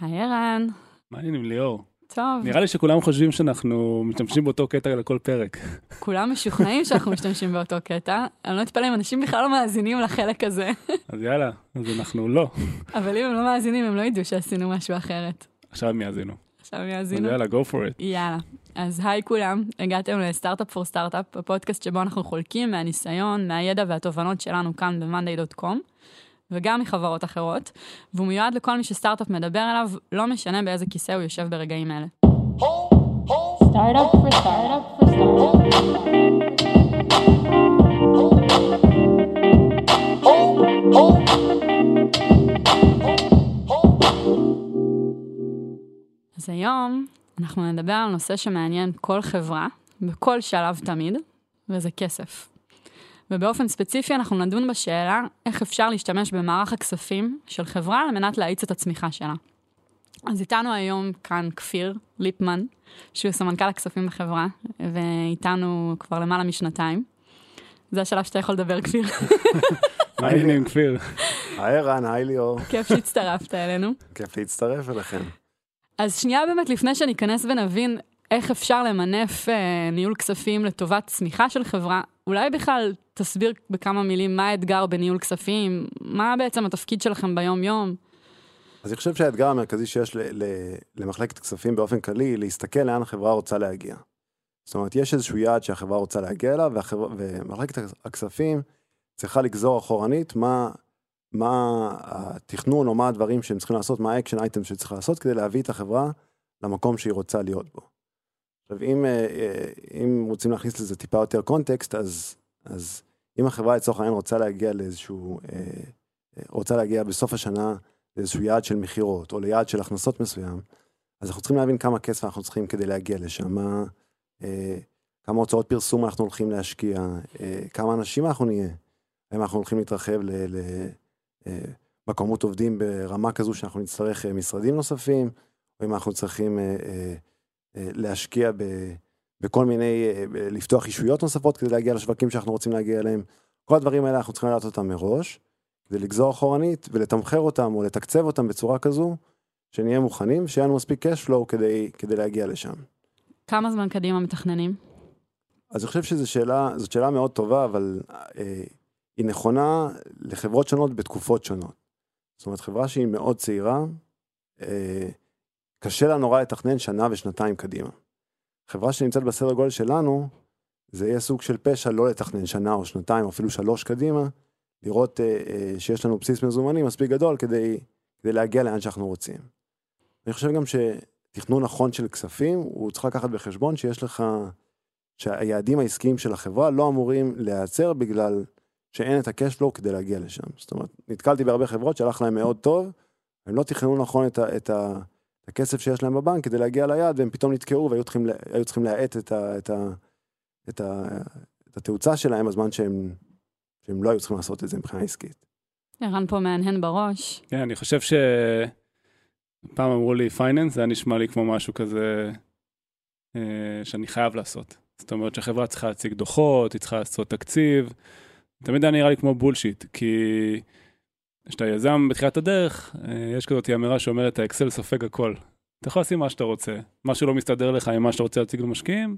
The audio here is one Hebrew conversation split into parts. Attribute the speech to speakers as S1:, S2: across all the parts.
S1: היי ערן.
S2: מה העניינים ליאור?
S1: טוב.
S2: נראה לי שכולם חושבים שאנחנו משתמשים באותו קטע לכל פרק.
S1: כולם משוכנעים שאנחנו משתמשים באותו קטע. אני לא אתפלא אם אנשים בכלל לא מאזינים לחלק הזה.
S2: אז יאללה, אז אנחנו לא.
S1: אבל אם הם לא מאזינים, הם לא ידעו שעשינו משהו אחרת.
S2: עכשיו הם יאזינו.
S1: עכשיו הם
S2: אז
S1: יאזינו.
S2: יאללה, go for it.
S1: יאללה. אז היי כולם, הגעתם לסטארט-אפ פור סטארט-אפ, הפודקאסט שבו אנחנו חולקים מהניסיון, מהידע והתובנות שלנו כאן ב-monday.com, וגם מחברות אחרות, והוא מיועד לכל מי שסטארט-אפ מדבר אליו, לא משנה באיזה כיסא הוא יושב ברגעים אלה.
S3: Startup for startup for startup.
S1: אז היום אנחנו נדבר על נושא שמעניין כל חברה, בכל שלב תמיד, וזה כסף. ובאופן ספציפי אנחנו נדון בשאלה איך אפשר להשתמש במערך הכספים של חברה על מנת להאיץ את הצמיחה שלה. אז איתנו היום כאן כפיר ליפמן, שהוא סמנכ"ל הכספים בחברה, ואיתנו כבר למעלה משנתיים. זה השלב שאתה יכול לדבר, כפיר.
S2: מה העניינים, כפיר?
S4: היי ערן, היי ליאור,
S1: כיף שהצטרפת אלינו.
S4: כיף להצטרף אליכם.
S1: אז שנייה באמת, לפני שניכנס ונבין איך אפשר למנף אה, ניהול כספים לטובת צמיחה של חברה, אולי בכלל תסביר בכמה מילים מה האתגר בניהול כספים, מה בעצם התפקיד שלכם ביום-יום.
S4: אז אני חושב שהאתגר המרכזי שיש ל- ל- למחלקת כספים באופן כללי, להסתכל לאן החברה רוצה להגיע. זאת אומרת, יש איזשהו יעד שהחברה רוצה להגיע אליו, והחברה, ומחלקת הכספים צריכה לגזור אחורנית מה, מה התכנון או מה הדברים שהם צריכים לעשות, מה ה action item שצריך לעשות כדי להביא את החברה למקום שהיא רוצה להיות בו. עכשיו, אם, אה, אה, אם רוצים להכניס לזה טיפה יותר קונטקסט, אז, אז אם החברה לצורך העניין רוצה להגיע לאיזשהו, אה, רוצה להגיע בסוף השנה לאיזשהו יעד של מכירות, או ליעד של הכנסות מסוים, אז אנחנו צריכים להבין כמה כסף אנחנו צריכים כדי להגיע לשם, מה, כמה הוצאות פרסום אנחנו הולכים להשקיע, כמה אנשים אנחנו נהיה, האם אנחנו הולכים להתרחב ל... ל בכמות עובדים ברמה כזו שאנחנו נצטרך משרדים נוספים, או אם אנחנו צריכים אה, אה, להשקיע ב, בכל מיני, אה, לפתוח אישויות נוספות כדי להגיע לשווקים שאנחנו רוצים להגיע אליהם. כל הדברים האלה אנחנו צריכים לדעת אותם מראש, כדי לגזור אחורנית ולתמחר אותם או לתקצב אותם בצורה כזו, שנהיה מוכנים, שיהיה לנו מספיק cash flow כדי, כדי להגיע לשם.
S1: כמה זמן קדימה מתכננים?
S4: אז אני חושב שזו שאלה, זאת שאלה מאוד טובה, אבל אה, היא נכונה לחברות שונות בתקופות שונות. זאת אומרת, חברה שהיא מאוד צעירה, אה, קשה לה נורא לתכנן שנה ושנתיים קדימה. חברה שנמצאת בסדר גודל שלנו, זה יהיה סוג של פשע לא לתכנן שנה או שנתיים אפילו שלוש קדימה, לראות אה, אה, שיש לנו בסיס מזומנים מספיק גדול כדי, כדי להגיע לאן שאנחנו רוצים. אני חושב גם שתכנון נכון של כספים, הוא צריך לקחת בחשבון שיש לך, שהיעדים העסקיים של החברה לא אמורים להיעצר בגלל שאין את ה-cash כדי להגיע לשם. זאת אומרת, נתקלתי בהרבה חברות שהלך להם מאוד טוב, הם לא תכננו נכון את, ה, את, ה, את הכסף שיש להם בבנק כדי להגיע ליעד, והם פתאום נתקעו והיו צריכים, צריכים להאט את, ה, את, ה, את, ה, את התאוצה שלהם בזמן שהם, שהם לא היו צריכים לעשות את זה מבחינה עסקית.
S1: ערן פה מהנהן בראש.
S2: כן, אני חושב ש... פעם אמרו לי פייננס, זה היה נשמע לי כמו משהו כזה אה, שאני חייב לעשות. זאת אומרת שהחברה צריכה להציג דוחות, היא צריכה לעשות תקציב. תמיד היה נראה לי כמו בולשיט, כי כשאתה יזם בתחילת הדרך, אה, יש כזאת אמירה שאומרת, האקסל סופג הכל. אתה יכול לשים מה שאתה רוצה. מה שלא מסתדר לך עם מה שאתה רוצה להציג למשקיעים,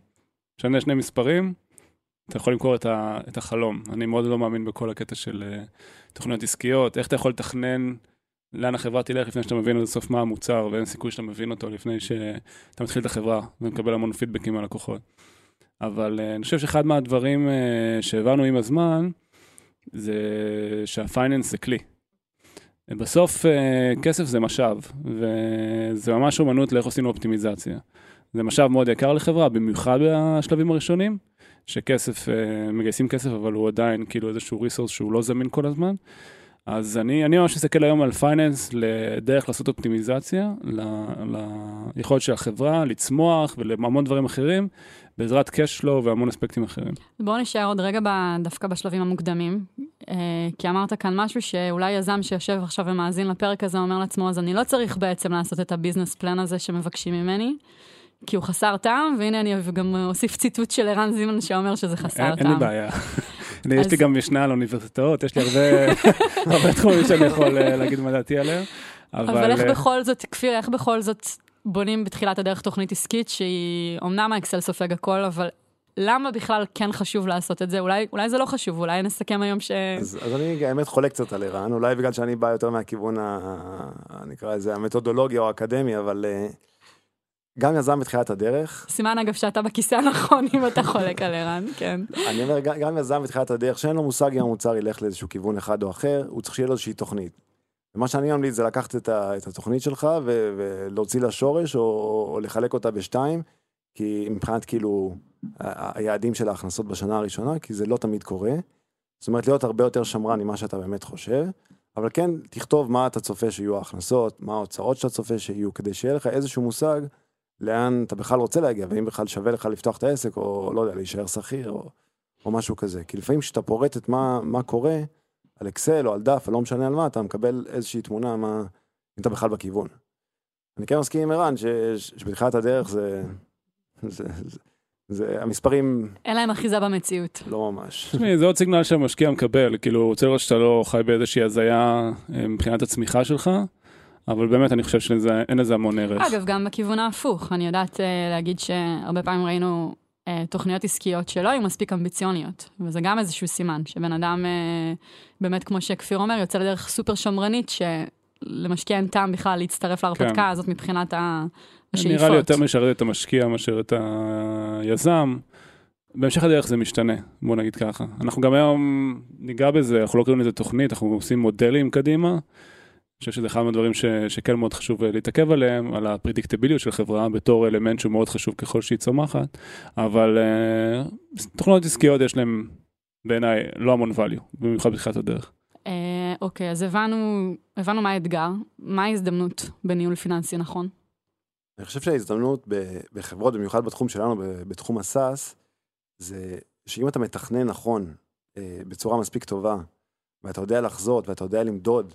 S2: שנה שני מספרים, אתה יכול למכור את, ה, את החלום. אני מאוד לא מאמין בכל הקטע של אה, תוכניות עסקיות, איך אתה יכול לתכנן לאן החברה תלך לפני שאתה מבין עד הסוף מה המוצר, ואין סיכוי שאתה מבין אותו לפני שאתה מתחיל את החברה ומקבל המון פידבקים מהלקוחות. אבל אה, אני חושב שאחד מהדברים שהבנו עם הזמן, זה שה finance זה כלי. בסוף אה, כסף זה משאב, וזה ממש אומנות לאיך עושים אופטימיזציה. זה משאב מאוד יקר לחברה, במיוחד בשלבים הראשונים, שכסף, אה, מגייסים כסף, אבל הוא עדיין כאילו איזשהו resource שהוא לא זמין כל הזמן. אז אני, אני ממש מסתכל היום על finance לדרך לעשות אופטימיזציה, ל- ליכולת של החברה לצמוח ולהמון דברים אחרים, בעזרת cash flow והמון אספקטים אחרים.
S1: בואו נשאר עוד רגע ב- דווקא בשלבים המוקדמים, אה, כי אמרת כאן משהו שאולי יזם שיושב עכשיו ומאזין לפרק הזה אומר לעצמו, אז אני לא צריך בעצם לעשות את הביזנס פלן הזה שמבקשים ממני, כי הוא חסר טעם, והנה אני גם אוסיף ציטוט של ערן זימן שאומר שזה חסר
S2: אין,
S1: טעם.
S2: אין לי בעיה. אני, יש
S1: אז-
S2: לי גם משנה על אוניברסיטאות, יש לי הרבה, הרבה תחומים שאני יכול אה, להגיד מה דעתי עליהם,
S1: אבל איך
S2: אה,
S1: בכל זאת, כפיר, איך בכל זאת בונים בתחילת הדרך תוכנית עסקית שהיא, אמנם האקסל סופג הכל, אבל למה בכלל כן חשוב לעשות את זה? אולי, אולי זה לא חשוב, אולי נסכם היום ש...
S4: אז, אז אני האמת חולק קצת על ערן, אולי בגלל שאני בא יותר מהכיוון, ה, נקרא לזה, המתודולוגיה או האקדמי, אבל אה, גם יזם בתחילת הדרך,
S1: סימן אגב שאתה בכיסא הנכון אם אתה חולק על ערן, כן.
S4: אני אומר, גם יזם בתחילת הדרך, שאין לו מושג אם המוצר ילך לאיזשהו כיוון אחד או אחר, הוא צריך שיהיה לו איזושהי תוכנית. ומה שאני ממליץ זה לקחת את, ה, את התוכנית שלך ו, ולהוציא לה שורש, או, או לחלק אותה בשתיים, כי מבחינת כאילו היעדים של ההכנסות בשנה הראשונה, כי זה לא תמיד קורה. זאת אומרת, להיות הרבה יותר שמרן ממה שאתה באמת חושב, אבל כן, תכתוב מה אתה צופה שיהיו ההכנסות, מה ההוצאות שאתה צופה שיהיו, כדי שיהיה לך איזשהו מושג לאן אתה בכלל רוצה להגיע, ואם בכלל שווה לך לפתוח את העסק, או לא יודע, להישאר שכיר, או, או משהו כזה. כי לפעמים כשאתה פורט את מה, מה קורה, על אקסל או על דף, או לא משנה על מה, אתה מקבל איזושהי תמונה, מה, אם אתה בכלל בכיוון. אני כן מסכים עם ערן, ש- ש- שבתחילת הדרך זה, זה, זה, זה, המספרים
S1: אין להם אחיזה במציאות.
S4: לא ממש.
S2: תשמעי, זה עוד סיגנל שהמשקיע מקבל, כאילו, הוא רוצה לראות שאתה לא חי באיזושהי הזיה אה, מבחינת הצמיחה שלך, אבל באמת אני חושב שאין לזה המון ערך.
S1: אגב, גם בכיוון ההפוך, אני יודעת אה, להגיד שהרבה פעמים ראינו תוכניות עסקיות שלא היו מספיק אמביציוניות, וזה גם איזשהו סימן, שבן אדם, אה, באמת, כמו שכפיר אומר, יוצא לדרך סופר שמרנית, שלמשקיע אין טעם בכלל להצטרף להרפתקה
S2: כן.
S1: הזאת מבחינת השאיפות.
S2: נראה לי יותר משרת את המשקיע מאשר את היזם. בהמשך הדרך זה משתנה, בוא נגיד ככה. אנחנו גם היום ניגע בזה, אנחנו לא קוראים לזה תוכנית, אנחנו עושים מודלים קדימה. אני חושב שזה אחד מהדברים ש, שכן מאוד חשוב אה, להתעכב עליהם, על הפרדיקטיביליות של חברה בתור אלמנט שהוא מאוד חשוב ככל שהיא צומחת, אבל uh, תוכניות עסקיות יש להם בעיניי לא המון value, במיוחד בתחילת הדרך.
S1: אה, אוקיי, אז הבנו, הבנו מה האתגר, מה ההזדמנות בניהול פיננסי נכון?
S4: אני חושב שההזדמנות בחברות, במיוחד בתחום שלנו, בתחום הסאס, זה שאם אתה מתכנן נכון, אה, בצורה מספיק טובה, ואתה יודע לחזות ואתה יודע למדוד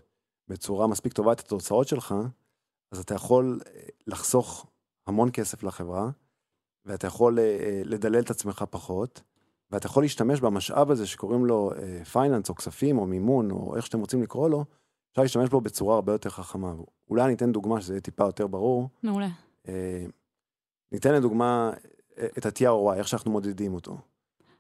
S4: בצורה מספיק טובה את התוצאות שלך, אז אתה יכול אה, לחסוך המון כסף לחברה, ואתה יכול אה, אה, לדלל את עצמך פחות, ואתה יכול להשתמש במשאב הזה שקוראים לו פייננס או כספים או מימון או איך שאתם רוצים לקרוא לו, אפשר להשתמש בו בצורה הרבה יותר חכמה. אולי אני אתן דוגמה שזה יהיה טיפה יותר ברור.
S1: מעולה.
S4: ניתן לדוגמה את ה-TROI, איך שאנחנו מודדים אותו.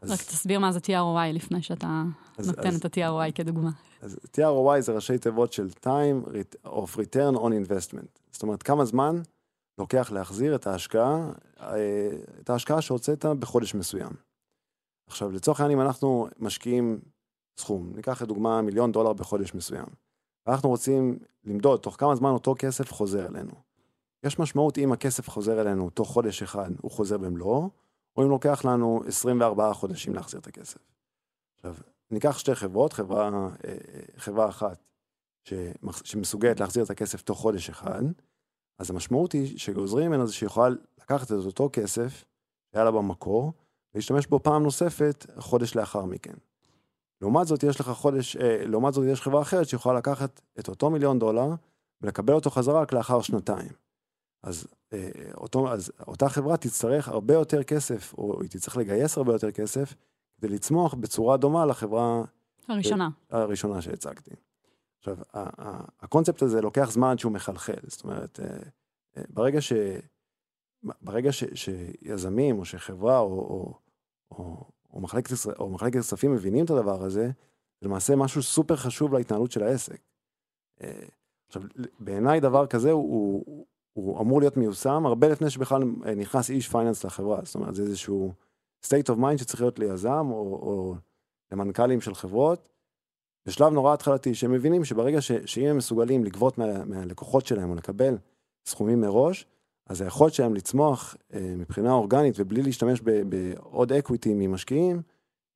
S4: אז,
S1: רק תסביר מה זה TROI לפני שאתה
S4: אז,
S1: נותן
S4: אז,
S1: את ה-TROI כדוגמה.
S4: אז TROI זה ראשי תיבות של time of return on investment. זאת אומרת, כמה זמן לוקח להחזיר את ההשקעה, אה, את ההשקעה שהוצאת בחודש מסוים. עכשיו, לצורך העניין, אם אנחנו משקיעים סכום, ניקח לדוגמה מיליון דולר בחודש מסוים, ואנחנו רוצים למדוד תוך כמה זמן אותו כסף חוזר אלינו. יש משמעות אם הכסף חוזר אלינו תוך חודש אחד, הוא חוזר במלואו, או אם לוקח לנו 24 חודשים להחזיר את הכסף. עכשיו, ניקח שתי חברות, חברה, אה, חברה אחת שמסוגלת להחזיר את הכסף תוך חודש אחד, אז המשמעות היא שגוזרים ממנה זה שהיא יכולה לקחת את אותו כסף שהיה לה במקור, ולהשתמש בו פעם נוספת חודש לאחר מכן. לעומת זאת יש לך חודש, אה, לעומת זאת יש חברה אחרת שיכולה לקחת את אותו מיליון דולר ולקבל אותו חזרה רק לאחר שנתיים. אז, אה, אותו, אז אותה חברה תצטרך הרבה יותר כסף, או היא תצטרך לגייס הרבה יותר כסף, כדי לצמוח בצורה דומה לחברה
S1: הראשונה.
S4: הראשונה שהצגתי. עכשיו, ה- ה- הקונספט הזה לוקח זמן שהוא מחלחל, זאת אומרת, אה, אה, ברגע, ש, ברגע ש, שיזמים או שחברה או, או, או, או, מחלקת, או מחלקת כספים מבינים את הדבר הזה, זה למעשה משהו סופר חשוב להתנהלות של העסק. אה, עכשיו, בעיניי דבר כזה הוא, הוא, הוא אמור להיות מיושם הרבה לפני שבכלל אה, נכנס איש פייננס לחברה, זאת אומרת, זה איזשהו state of mind שצריך להיות ליזם או, או למנכ"לים של חברות, בשלב נורא התחלתי, שהם מבינים שברגע ש, שאם הם מסוגלים לגבות מה, מהלקוחות שלהם או לקבל סכומים מראש, אז היכולת שלהם לצמוח אה, מבחינה אורגנית ובלי להשתמש ב, בעוד equity ממשקיעים,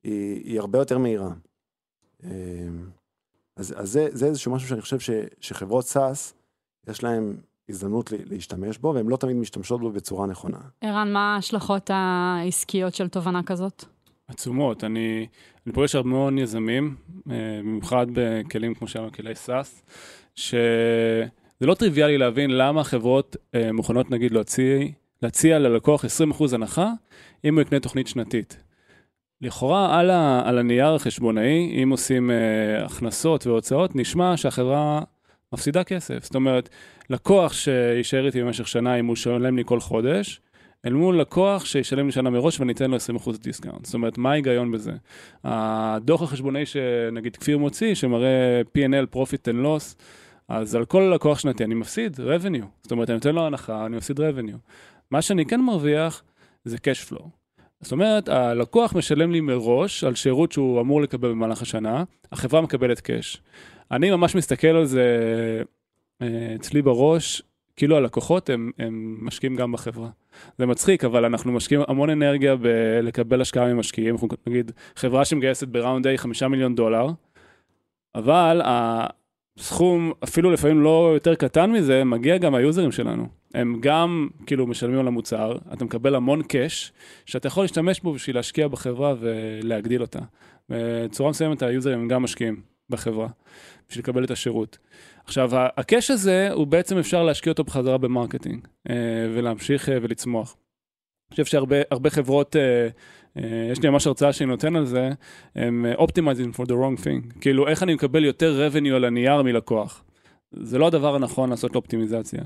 S4: היא, היא הרבה יותר מהירה. אה, אז, אז זה, זה איזשהו משהו שאני חושב ש, שחברות SaaS, יש להם הזדמנות להשתמש בו, והן לא תמיד משתמשות בו בצורה נכונה.
S1: ערן, מה ההשלכות העסקיות של תובנה כזאת?
S2: עצומות. אני, אני פוגש המון יזמים, אה, במיוחד בכלים כמו שאמרנו, כלי סאס, שזה לא טריוויאלי להבין למה חברות אה, מוכנות נגיד להציע, להציע ללקוח 20% הנחה אם הוא יקנה תוכנית שנתית. לכאורה על, ה, על הנייר החשבונאי, אם עושים אה, הכנסות והוצאות, נשמע שהחברה מפסידה כסף. זאת אומרת, לקוח שישאר איתי במשך שנה אם הוא שולם לי כל חודש, אל מול לקוח שישלם לי שנה מראש ואני אתן לו 20% discount. זאת אומרת, מה ההיגיון בזה? הדוח החשבונאי שנגיד כפיר מוציא, שמראה P&L, Profit and Loss, אז על כל לקוח שנתי אני מפסיד revenue. זאת אומרת, אני נותן לו הנחה, אני מפסיד revenue. מה שאני כן מרוויח זה cash flow. זאת אומרת, הלקוח משלם לי מראש על שירות שהוא אמור לקבל במהלך השנה, החברה מקבלת קאש. אני ממש מסתכל על זה אה, אצלי בראש, כאילו הלקוחות הם, הם משקיעים גם בחברה. זה מצחיק, אבל אנחנו משקיעים המון אנרגיה בלקבל השקעה ממשקיעים. אנחנו נגיד, חברה שמגייסת בראונד A 5 מיליון דולר, אבל הסכום, אפילו לפעמים לא יותר קטן מזה, מגיע גם מהיוזרים שלנו. הם גם כאילו משלמים על המוצר, אתה מקבל המון קאש, שאתה יכול להשתמש בו בשביל להשקיע בחברה ולהגדיל אותה. בצורה מסוימת היוזרים הם גם משקיעים בחברה, בשביל לקבל את השירות. עכשיו, ה cash הזה, הוא בעצם אפשר להשקיע אותו בחזרה ב marketing, אה, ולהמשיך אה, ולצמוח. אני חושב שהרבה חברות, אה, יש לי ממש הרצאה שאני נותן על זה, הם Optimizing for the wrong thing. כאילו, איך אני מקבל יותר revenue על הנייר מלקוח. זה לא הדבר הנכון לעשות אופטימיזציה.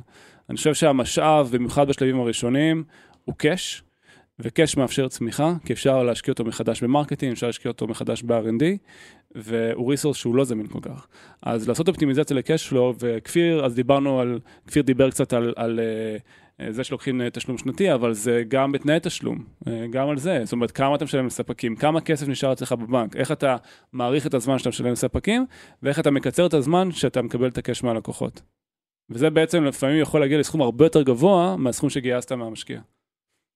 S2: אני חושב שהמשאב, במיוחד בשלבים הראשונים, הוא cash, ו cash מאפשר צמיחה, כי אפשר להשקיע אותו מחדש ב marketing, אפשר להשקיע אותו מחדש ב-R&D, והוא resource שהוא לא זמין כל כך. אז לעשות אופטימיזציה ל cash flow, וכפיר, אז דיברנו על, כפיר דיבר קצת על, על uh, זה שלוקחים uh, תשלום שנתי, אבל זה גם בתנאי תשלום, גם על זה. זאת אומרת, כמה אתה משלם לספקים, כמה כסף נשאר אצלך בבנק, איך אתה מעריך את הזמן שאתה משלם לספקים, ואיך אתה מקצר את הזמן שאתה מקבל את ה cash מהלקוחות. וזה בעצם לפעמים יכול להגיע לסכום הרבה יותר גבוה מהסכום שגייסת מהמשקיע.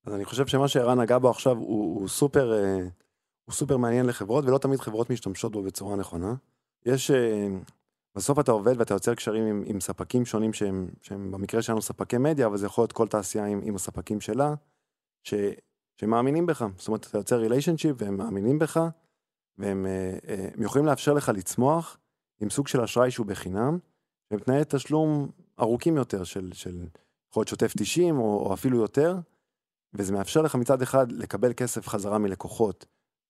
S4: אז אני חושב שמה שערן נגע בו עכשיו הוא, הוא סופר, הוא סופר מעניין לחברות, ולא תמיד חברות משתמשות בו בצורה נכונה. יש, בסוף אתה עובד ואתה יוצר קשרים עם, עם ספקים שונים שהם, שהם במקרה שלנו ספקי מדיה, אבל זה יכול להיות כל תעשייה עם, עם הספקים שלה, ש, שמאמינים בך. זאת אומרת, אתה יוצר ריליישנשיפ והם מאמינים בך, והם הם יכולים לאפשר לך לצמוח עם סוג של אשראי שהוא בחינם, עם תנאי תשלום ארוכים יותר של, של יכול להיות שוטף 90 או, או אפילו יותר, וזה מאפשר לך מצד אחד לקבל כסף חזרה מלקוחות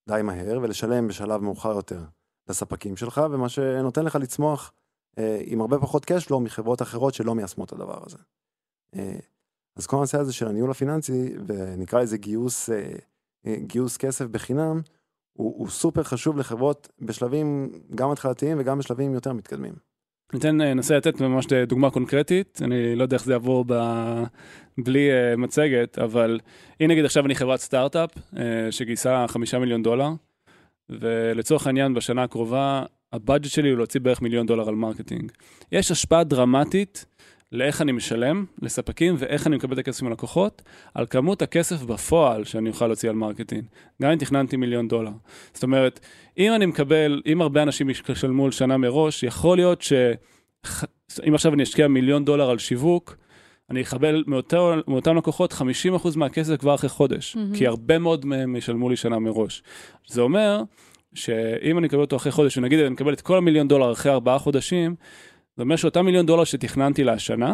S4: די מהר ולשלם בשלב מאוחר יותר לספקים שלך, ומה שנותן לך לצמוח אה, עם הרבה פחות קשלו מחברות אחרות שלא מיישמות את הדבר הזה. אה, אז כל הנושא הזה של הניהול הפיננסי, ונקרא לזה גיוס, אה, אה, גיוס כסף בחינם, הוא, הוא סופר חשוב לחברות בשלבים גם התחלתיים וגם בשלבים יותר מתקדמים.
S2: ניתן, ננסה לתת ממש דוגמה קונקרטית, אני לא יודע איך זה יעבור ב... בלי uh, מצגת, אבל הנה נגיד עכשיו אני חברת סטארט-אפ uh, שגייסה חמישה מיליון דולר, ולצורך העניין בשנה הקרובה ה budget שלי הוא להוציא בערך מיליון דולר על marketing. יש השפעה דרמטית לאיך אני משלם לספקים ואיך אני מקבל את הכסף מלקוחות, על כמות הכסף בפועל שאני אוכל להוציא על marketing, גם אם תכננתי מיליון דולר. זאת אומרת, אם אני מקבל, אם הרבה אנשים ישלמו על שנה מראש, יכול להיות ש... אם עכשיו אני אשקיע מיליון דולר על שיווק, אני אקבל מאותו, מאותם לקוחות 50% מהכסף כבר אחרי חודש, mm-hmm. כי הרבה מאוד מהם ישלמו לי שנה מראש. זה אומר שאם אני אקבל אותו אחרי חודש, ונגיד אני אקבל את כל המיליון דולר אחרי ארבעה חודשים, זה אומר שאותם מיליון דולר שתכננתי לשנה,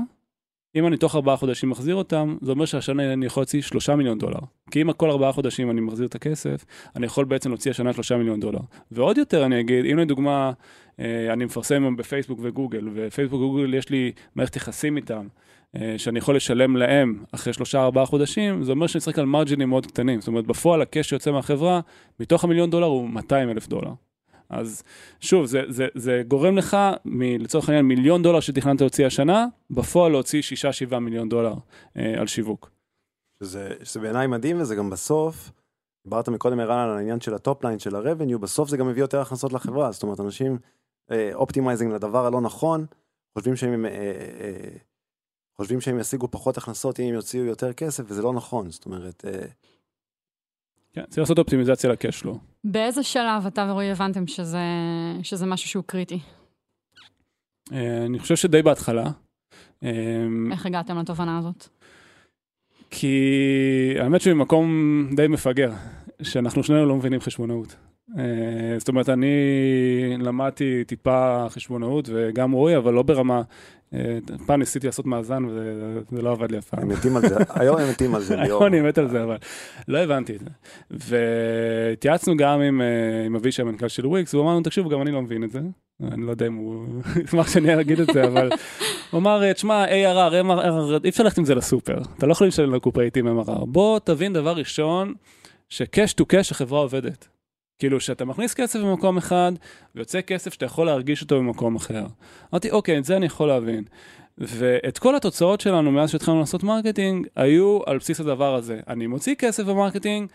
S2: אם אני תוך ארבעה חודשים מחזיר אותם, זה אומר שהשנה אני יכול להוציא שלושה מיליון דולר. כי אם כל ארבעה חודשים אני מחזיר את הכסף, אני יכול בעצם להוציא השנה שלושה מיליון דולר. ועוד יותר אני אגיד, אם לדוגמה, אה, אני מפרסם בפייסבוק וגוגל, ופייסבוק וגוגל יש לי מערכת יחסים איתם, אה, שאני יכול לשלם להם אחרי שלושה ארבעה חודשים, זה אומר שאני צריך על מרג'ינים מאוד קטנים. זאת אומרת, בפועל הקש שיוצא מהחברה, מתוך המיליון דולר הוא 200 אלף דולר. אז שוב, זה, זה, זה גורם לך, מ, לצורך העניין, מיליון דולר שתכננת להוציא השנה, בפועל להוציא 6-7 מיליון דולר אה, על שיווק.
S4: שזה, שזה בעיניי מדהים, וזה גם בסוף, דיברת מקודם ערן על העניין של ה top line של ה revenue, בסוף זה גם מביא יותר הכנסות לחברה, זאת אומרת, אנשים optimizing אה, לדבר הלא נכון, חושבים שהם, אה, אה, חושבים שהם ישיגו פחות הכנסות אם הם יוציאו יותר כסף, וזה לא נכון, זאת אומרת...
S2: כן, צריך לעשות אופטימיזציה ל cash flow.
S1: באיזה שלב אתה ורועי הבנתם שזה, שזה משהו שהוא קריטי?
S2: אה, אני חושב שדי בהתחלה.
S1: אה, איך הגעתם לתובנה הזאת?
S2: כי האמת שממקום די מפגר, שאנחנו שנינו לא מבינים חשבונאות. אה, זאת אומרת, אני למדתי טיפה חשבונאות וגם רועי, אבל לא ברמה... אה, פעם ניסיתי לעשות מאזן וזה לא עבד לי אף פעם.
S4: הם מתים על זה, היום הם מתים על זה.
S2: היום אני מת על זה, אבל לא הבנתי את זה. והתייעצנו גם עם, אה, אבישי, המנכ"ל של וויקס, והוא אמר לנו, תקשיבו, גם אני לא מבין את זה. אני לא יודע אם הוא ישמח שאני אגיד את זה, אבל הוא אמר, תשמע, ARR, MRR, אי אפשר ללכת עם זה לסופר. אתה לא יכול לשלם לקופאיות MRR. בוא תבין דבר ראשון, ש cash to cash החברה עובדת. כאילו שאתה מכניס כסף במקום אחד, ויוצא כסף שאתה יכול להרגיש אותו במקום אחר. אמרתי, אוקיי, את זה אני יכול להבין. ואת כל התוצאות שלנו מאז שהתחלנו לעשות marketing, היו על בסיס הדבר הזה. אני מוציא כסף ב marketing,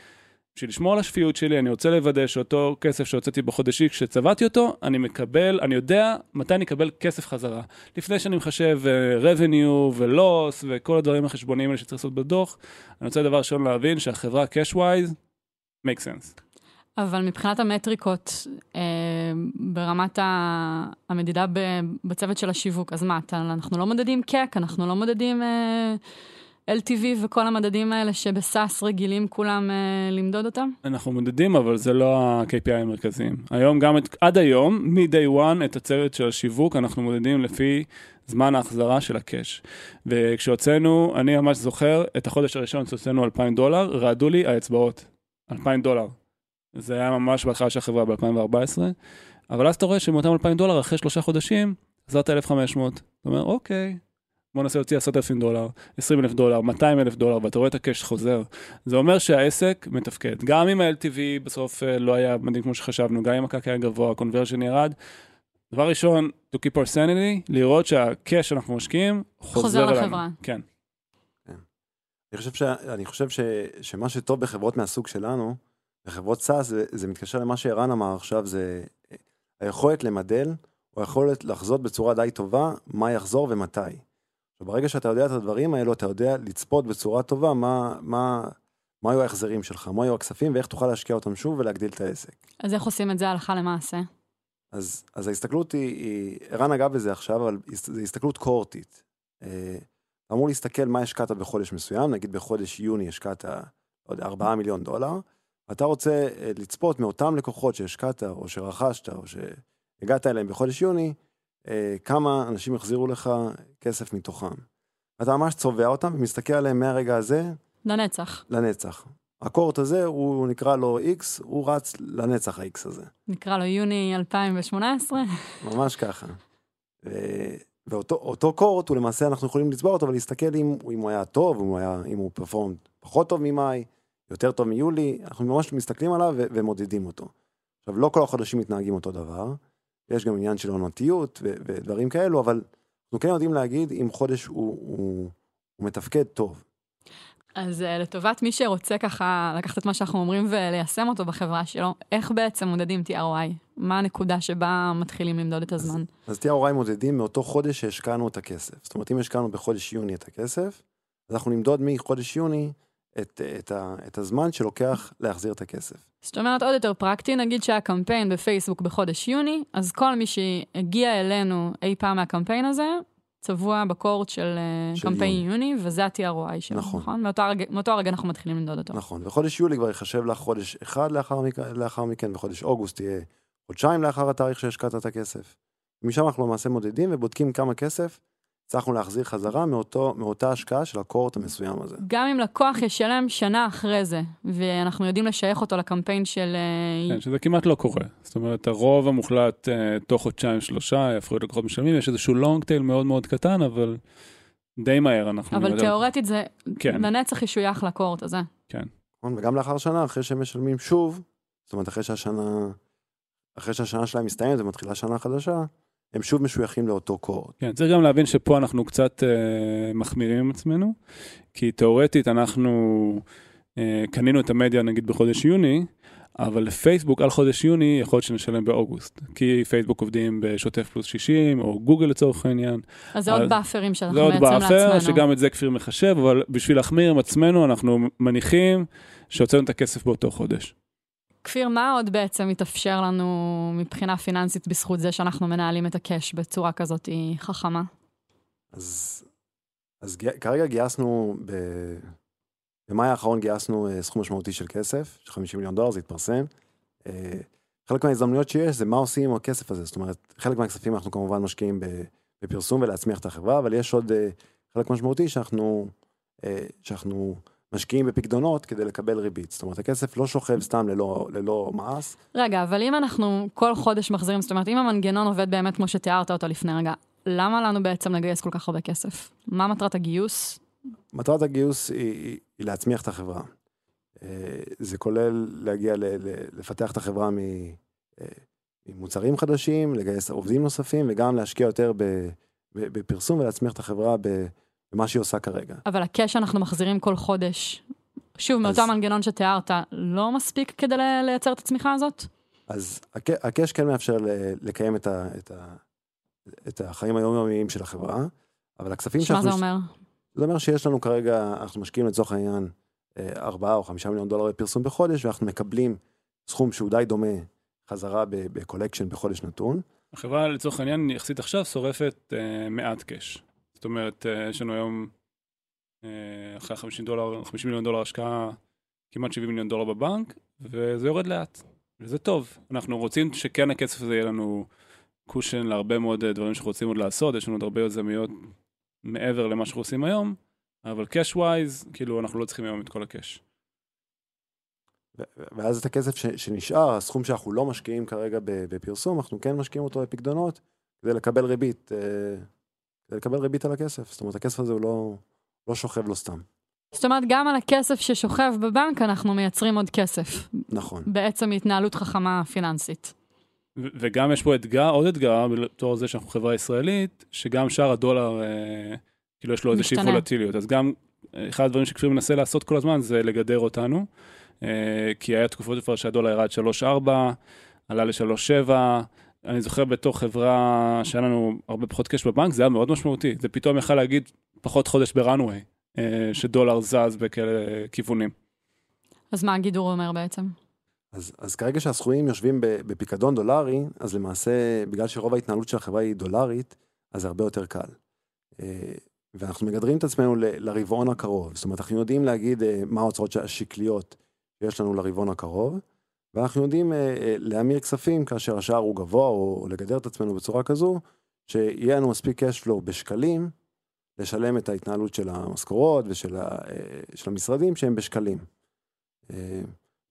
S2: בשביל לשמור על השפיות שלי, אני רוצה לוודא שאותו כסף שהוצאתי בחודש X, כשצבעתי אותו, אני מקבל, אני יודע מתי אני אקבל כסף חזרה. לפני שאני מחשב uh, revenue ו-loss וכל הדברים החשבוניים האלה שצריך לעשות בדוח, אני רוצה דבר ראשון להבין שהחברה cash-wise, make sense.
S1: אבל מבחינת המטריקות, אה, ברמת ה- המדידה ב- בצוות של השיווק, אז מה, אתה, אנחנו לא מודדים קק, אנחנו לא מודדים אה, LTV וכל המדדים האלה שבסאס רגילים כולם אה, למדוד אותם?
S2: אנחנו מודדים, אבל זה לא ה-KPI המרכזיים. היום גם, את, עד היום, מ-day one, את הצוות של השיווק, אנחנו מודדים לפי זמן ההחזרה של הקאש. וכשהוצאנו, אני ממש זוכר, את החודש הראשון שהוצאנו 2,000 דולר, רעדו לי האצבעות. 2,000 דולר. זה היה ממש בהתחלה של החברה ב-2014, אבל אז אתה רואה שמאותם 2,000 דולר, אחרי שלושה חודשים, חזרת 1,500. אתה אומר, אוקיי, בוא ננסה להוציא 10,000 דולר, 20,000 דולר, 200,000 דולר, ואתה רואה את הקאש חוזר. זה אומר שהעסק מתפקד. גם אם ה-LTV בסוף אה, לא היה מדהים כמו שחשבנו, גם אם הקק היה גבוה, ה-conversion ירד. דבר ראשון, to keep our sanity, לראות שהקאש שאנחנו משקיעים חוזר,
S1: חוזר. לחברה.
S2: כן.
S4: אני חושב, ש... אני חושב ש... שמה שטוב בחברות מהסוג שלנו, בחברות SaaS, זה, זה מתקשר למה שערן אמר עכשיו, זה היכולת למדל, או היכולת לחזות בצורה די טובה מה יחזור ומתי. וברגע שאתה יודע את הדברים האלו, אתה יודע לצפות בצורה טובה מה, מה, מה היו ההחזרים שלך, מה היו הכספים ואיך תוכל להשקיע אותם שוב ולהגדיל את העסק.
S1: אז איך עושים את זה הלכה למעשה?
S4: אז, אז ההסתכלות היא, ערן נגע בזה עכשיו, אבל זו הסתכלות קורטית. אה, אמור להסתכל מה השקעת בחודש מסוים, נגיד בחודש יוני השקעת, לא יודע, 4 מיליון דולר, ואתה רוצה אה, לצפות מאותם לקוחות שהשקעת, או שרכשת, או שהגעת אליהם בחודש יוני, אה, כמה אנשים החזירו לך כסף מתוכם. ואתה ממש צובע אותם ומסתכל עליהם מהרגע הזה
S1: לנצח.
S4: לנצח. הקורט הזה, הוא נקרא לו X, הוא רץ לנצח ה-X הזה.
S1: נקרא לו יוני 2018.
S4: ממש ככה. ואותו אותו קורט, הוא למעשה, אנחנו יכולים לצבוע אותו ולהסתכל אם, אם הוא היה טוב, אם הוא, היה, אם הוא פרפורם פחות טוב ממאי, יותר טוב מיולי, אנחנו ממש מסתכלים עליו ו- ומודדים אותו. עכשיו, לא כל החודשים מתנהגים אותו דבר, יש גם עניין של עונתיות ו- ודברים כאלו, אבל אנחנו כן יודעים להגיד אם חודש הוא, הוא, הוא מתפקד טוב.
S1: אז uh, לטובת מי שרוצה ככה לקחת את מה שאנחנו אומרים וליישם אותו בחברה שלו, איך בעצם מודדים TROI? מה הנקודה שבה מתחילים למדוד את הזמן?
S4: אז TROI מודדים מאותו חודש שהשקענו את הכסף. זאת אומרת, אם השקענו בחודש יוני את הכסף, אז אנחנו נמדוד מחודש יוני את, את, ה, את הזמן שלוקח להחזיר את הכסף.
S1: זאת אומרת, עוד יותר פרקטי, נגיד שהיה קמפיין בפייסבוק בחודש יוני, אז כל מי שהגיע אלינו אי פעם מהקמפיין הזה, צבוע בקורט של, אה,
S4: של
S1: קמפיין
S4: יוני.
S1: יוני, וזה ה-TROI שלו,
S4: נכון.
S1: נכון? מאותו הרגע, מאותו הרגע אנחנו מתחילים למדוד אותו.
S4: נכון, וחודש יולי כבר ייחשב לך חודש אחד לאחר, מכ... לאחר מכן, וחודש אוגוסט יהיה חודשיים לאחר התאריך שהשקעת את הכסף. משם אנחנו למעשה מודדים ובודקים כמה כסף הצלחנו להחזיר חזרה מאותו, מאותה השקעה של הקורט המסוים הזה.
S1: גם אם לקוח ישלם שנה אחרי זה, ואנחנו יודעים לשייך אותו לקמפיין של... אה,
S2: כן, שזה כמעט לא קורה. זאת אומרת, הרוב המוחלט אה, תוך חודשיים שלושה יהפכו להיות לקוחות משלמים, יש איזשהו לונג טייל מאוד מאוד קטן, אבל די מהר אנחנו...
S1: אבל תיאורטית זה
S2: כן,
S1: לנצח ישוייך לקורט הזה.
S4: נכון? וגם לאחר שנה, אחרי שהם משלמים שוב, זאת אומרת, אחרי שהשנה, אחרי שהשנה שלהם מסתיימת ומתחילה שנה חדשה, הם שוב משויכים לאותו cohort.
S2: כן, צריך גם להבין שפה אנחנו קצת אה, מחמירים עם עצמנו, כי תאורטית אנחנו אה, קנינו את המדיה נגיד בחודש יוני, אבל לפייסבוק על חודש יוני יכול להיות שנשלם באוגוסט, כי פייסבוק עובדים בשוטף פלוס 60, או גוגל לצורך העניין.
S1: אז זה עוד
S2: buffer
S1: ים שאנחנו
S2: זה עוד
S1: מייצרים
S2: buffer,
S1: לעצמנו.
S2: שגם את זה כפיר מחשב, אבל בשביל להחמיר עם עצמנו, אנחנו מניחים שהוצאנו את הכסף באותו חודש.
S1: כפיר, מה עוד בעצם מתאפשר לנו מבחינה פיננסית בזכות זה שאנחנו מנהלים את הקאש בצורה כזאת חכמה?
S4: אז, אז כרגע גייסנו, ב... במאי האחרון גייסנו אה, סכום משמעותי של כסף, של 50 מיליון דולר, זה התפרסם. אה, חלק מההזדמנויות שיש זה מה עושים עם הכסף הזה, זאת אומרת, חלק מהכספים אנחנו כמובן משקיעים בפרסום ולהצמיח את החברה, אבל יש עוד אה, חלק משמעותי שאנחנו, שאנחנו משקיעים בפקדונות כדי לקבל ריבית. זאת אומרת, הכסף לא שוכב סתם ללא, ללא מעש,
S1: רגע, אבל אם אנחנו כל חודש מחזירים, זאת אומרת, אם המנגנון עובד באמת כמו שתיארת אותו לפני רגע, למה לנו בעצם לגייס כל כך הרבה כסף? מה מטרת הגיוס?
S4: מטרת הגיוס היא, היא, היא להצמיח את החברה. אה, זה כולל להגיע, ל, ל, לפתח את החברה מ, אה, ממוצרים חדשים, לגייס עובדים נוספים וגם להשקיע יותר ב, ב, בפרסום ולהצמיח את החברה ב, במה שהיא עושה כרגע.
S1: אבל הקש שאנחנו מחזירים כל חודש, שוב, מאותו
S4: אז-
S1: המנגנון שתיארת, לא מספיק כדי לייצר את הצמיחה הזאת?
S4: אז הק- הקש כן מאפשר ל- לקיים את, ה, את, ה, את החיים היומיומיים של החברה, אבל הכספים
S1: שמה זה
S4: מש-
S1: אומר?
S4: זה אומר שיש לנו כרגע, אנחנו משקיעים לצורך העניין 4 או 5 מיליון דולר בפרסום בחודש, ואנחנו מקבלים סכום שהוא די דומה חזרה ב- ב collection בחודש נתון.
S2: החברה לצורך העניין יחסית עכשיו שורפת אה, מעט cash. זאת אומרת, אה, יש לנו היום אה, אחרי 50 דולר, 50 מיליון דולר השקעה, כמעט 70 מיליון דולר בבנק, וזה יורד לאט. וזה טוב. אנחנו רוצים שכן הכסף הזה יהיה לנו cushion להרבה מאוד אה, דברים שאנחנו רוצים עוד לעשות, יש לנו עוד הרבה יוזמות מעבר למה שאנחנו עושים היום, אבל cash wise, כאילו אנחנו לא צריכים היום את כל ה
S4: cash. ואז את הכסף שנשאר, הסכום שאנחנו לא משקיעים כרגע בפרסום, אנחנו כן משקיעים אותו בפקדונות כדי לקבל ריבית, כדי לקבל ריבית על הכסף. זאת אומרת, הכסף הזה הוא לא, לא שוכב לו סתם.
S1: זאת אומרת, גם על הכסף ששוכב בבנק אנחנו מייצרים עוד כסף,
S4: נכון.
S1: בעצם מהתנהלות חכמה פיננסית.
S2: ו- וגם יש פה אתגר, עוד אתגר, בתור זה שאנחנו חברה ישראלית, שגם שער הדולר, אה, כאילו יש לו איזושהי
S1: משתנה.
S2: וולטיליות. אז גם אה, אחד הדברים שכפיר מנסה לעשות כל הזמן זה לגדר אותנו, אה, כי היה תקופות כבר שהדולר ירד 3-4, עלה ל-3-7. אני זוכר בתור חברה שהיה לנו הרבה פחות קש בבנק, זה היה מאוד משמעותי. זה פתאום יכל להגיד פחות חודש בראנוויי, אה, שדולר זז בכאלה כיוונים.
S1: אז מה הגידור אומר בעצם?
S4: אז, אז כרגע שהסכומים יושבים ב- בפיקדון דולרי, אז למעשה, בגלל שרוב ההתנהלות של החברה היא דולרית, אז זה הרבה יותר קל. אה, ואנחנו מגדרים את עצמנו ל- לרבעון הקרוב. זאת אומרת, אנחנו יודעים להגיד אה, מה ההוצאות השקליות שיש לנו לרבעון הקרוב, ואנחנו יודעים אה, אה, להמיר כספים כאשר השער הוא גבוה, או, לגדר את עצמנו בצורה כזו, שיהיה לנו מספיק cash flow בשקלים, לשלם את ההתנהלות של המשכורות ושל ה, אה, של המשרדים שהם בשקלים.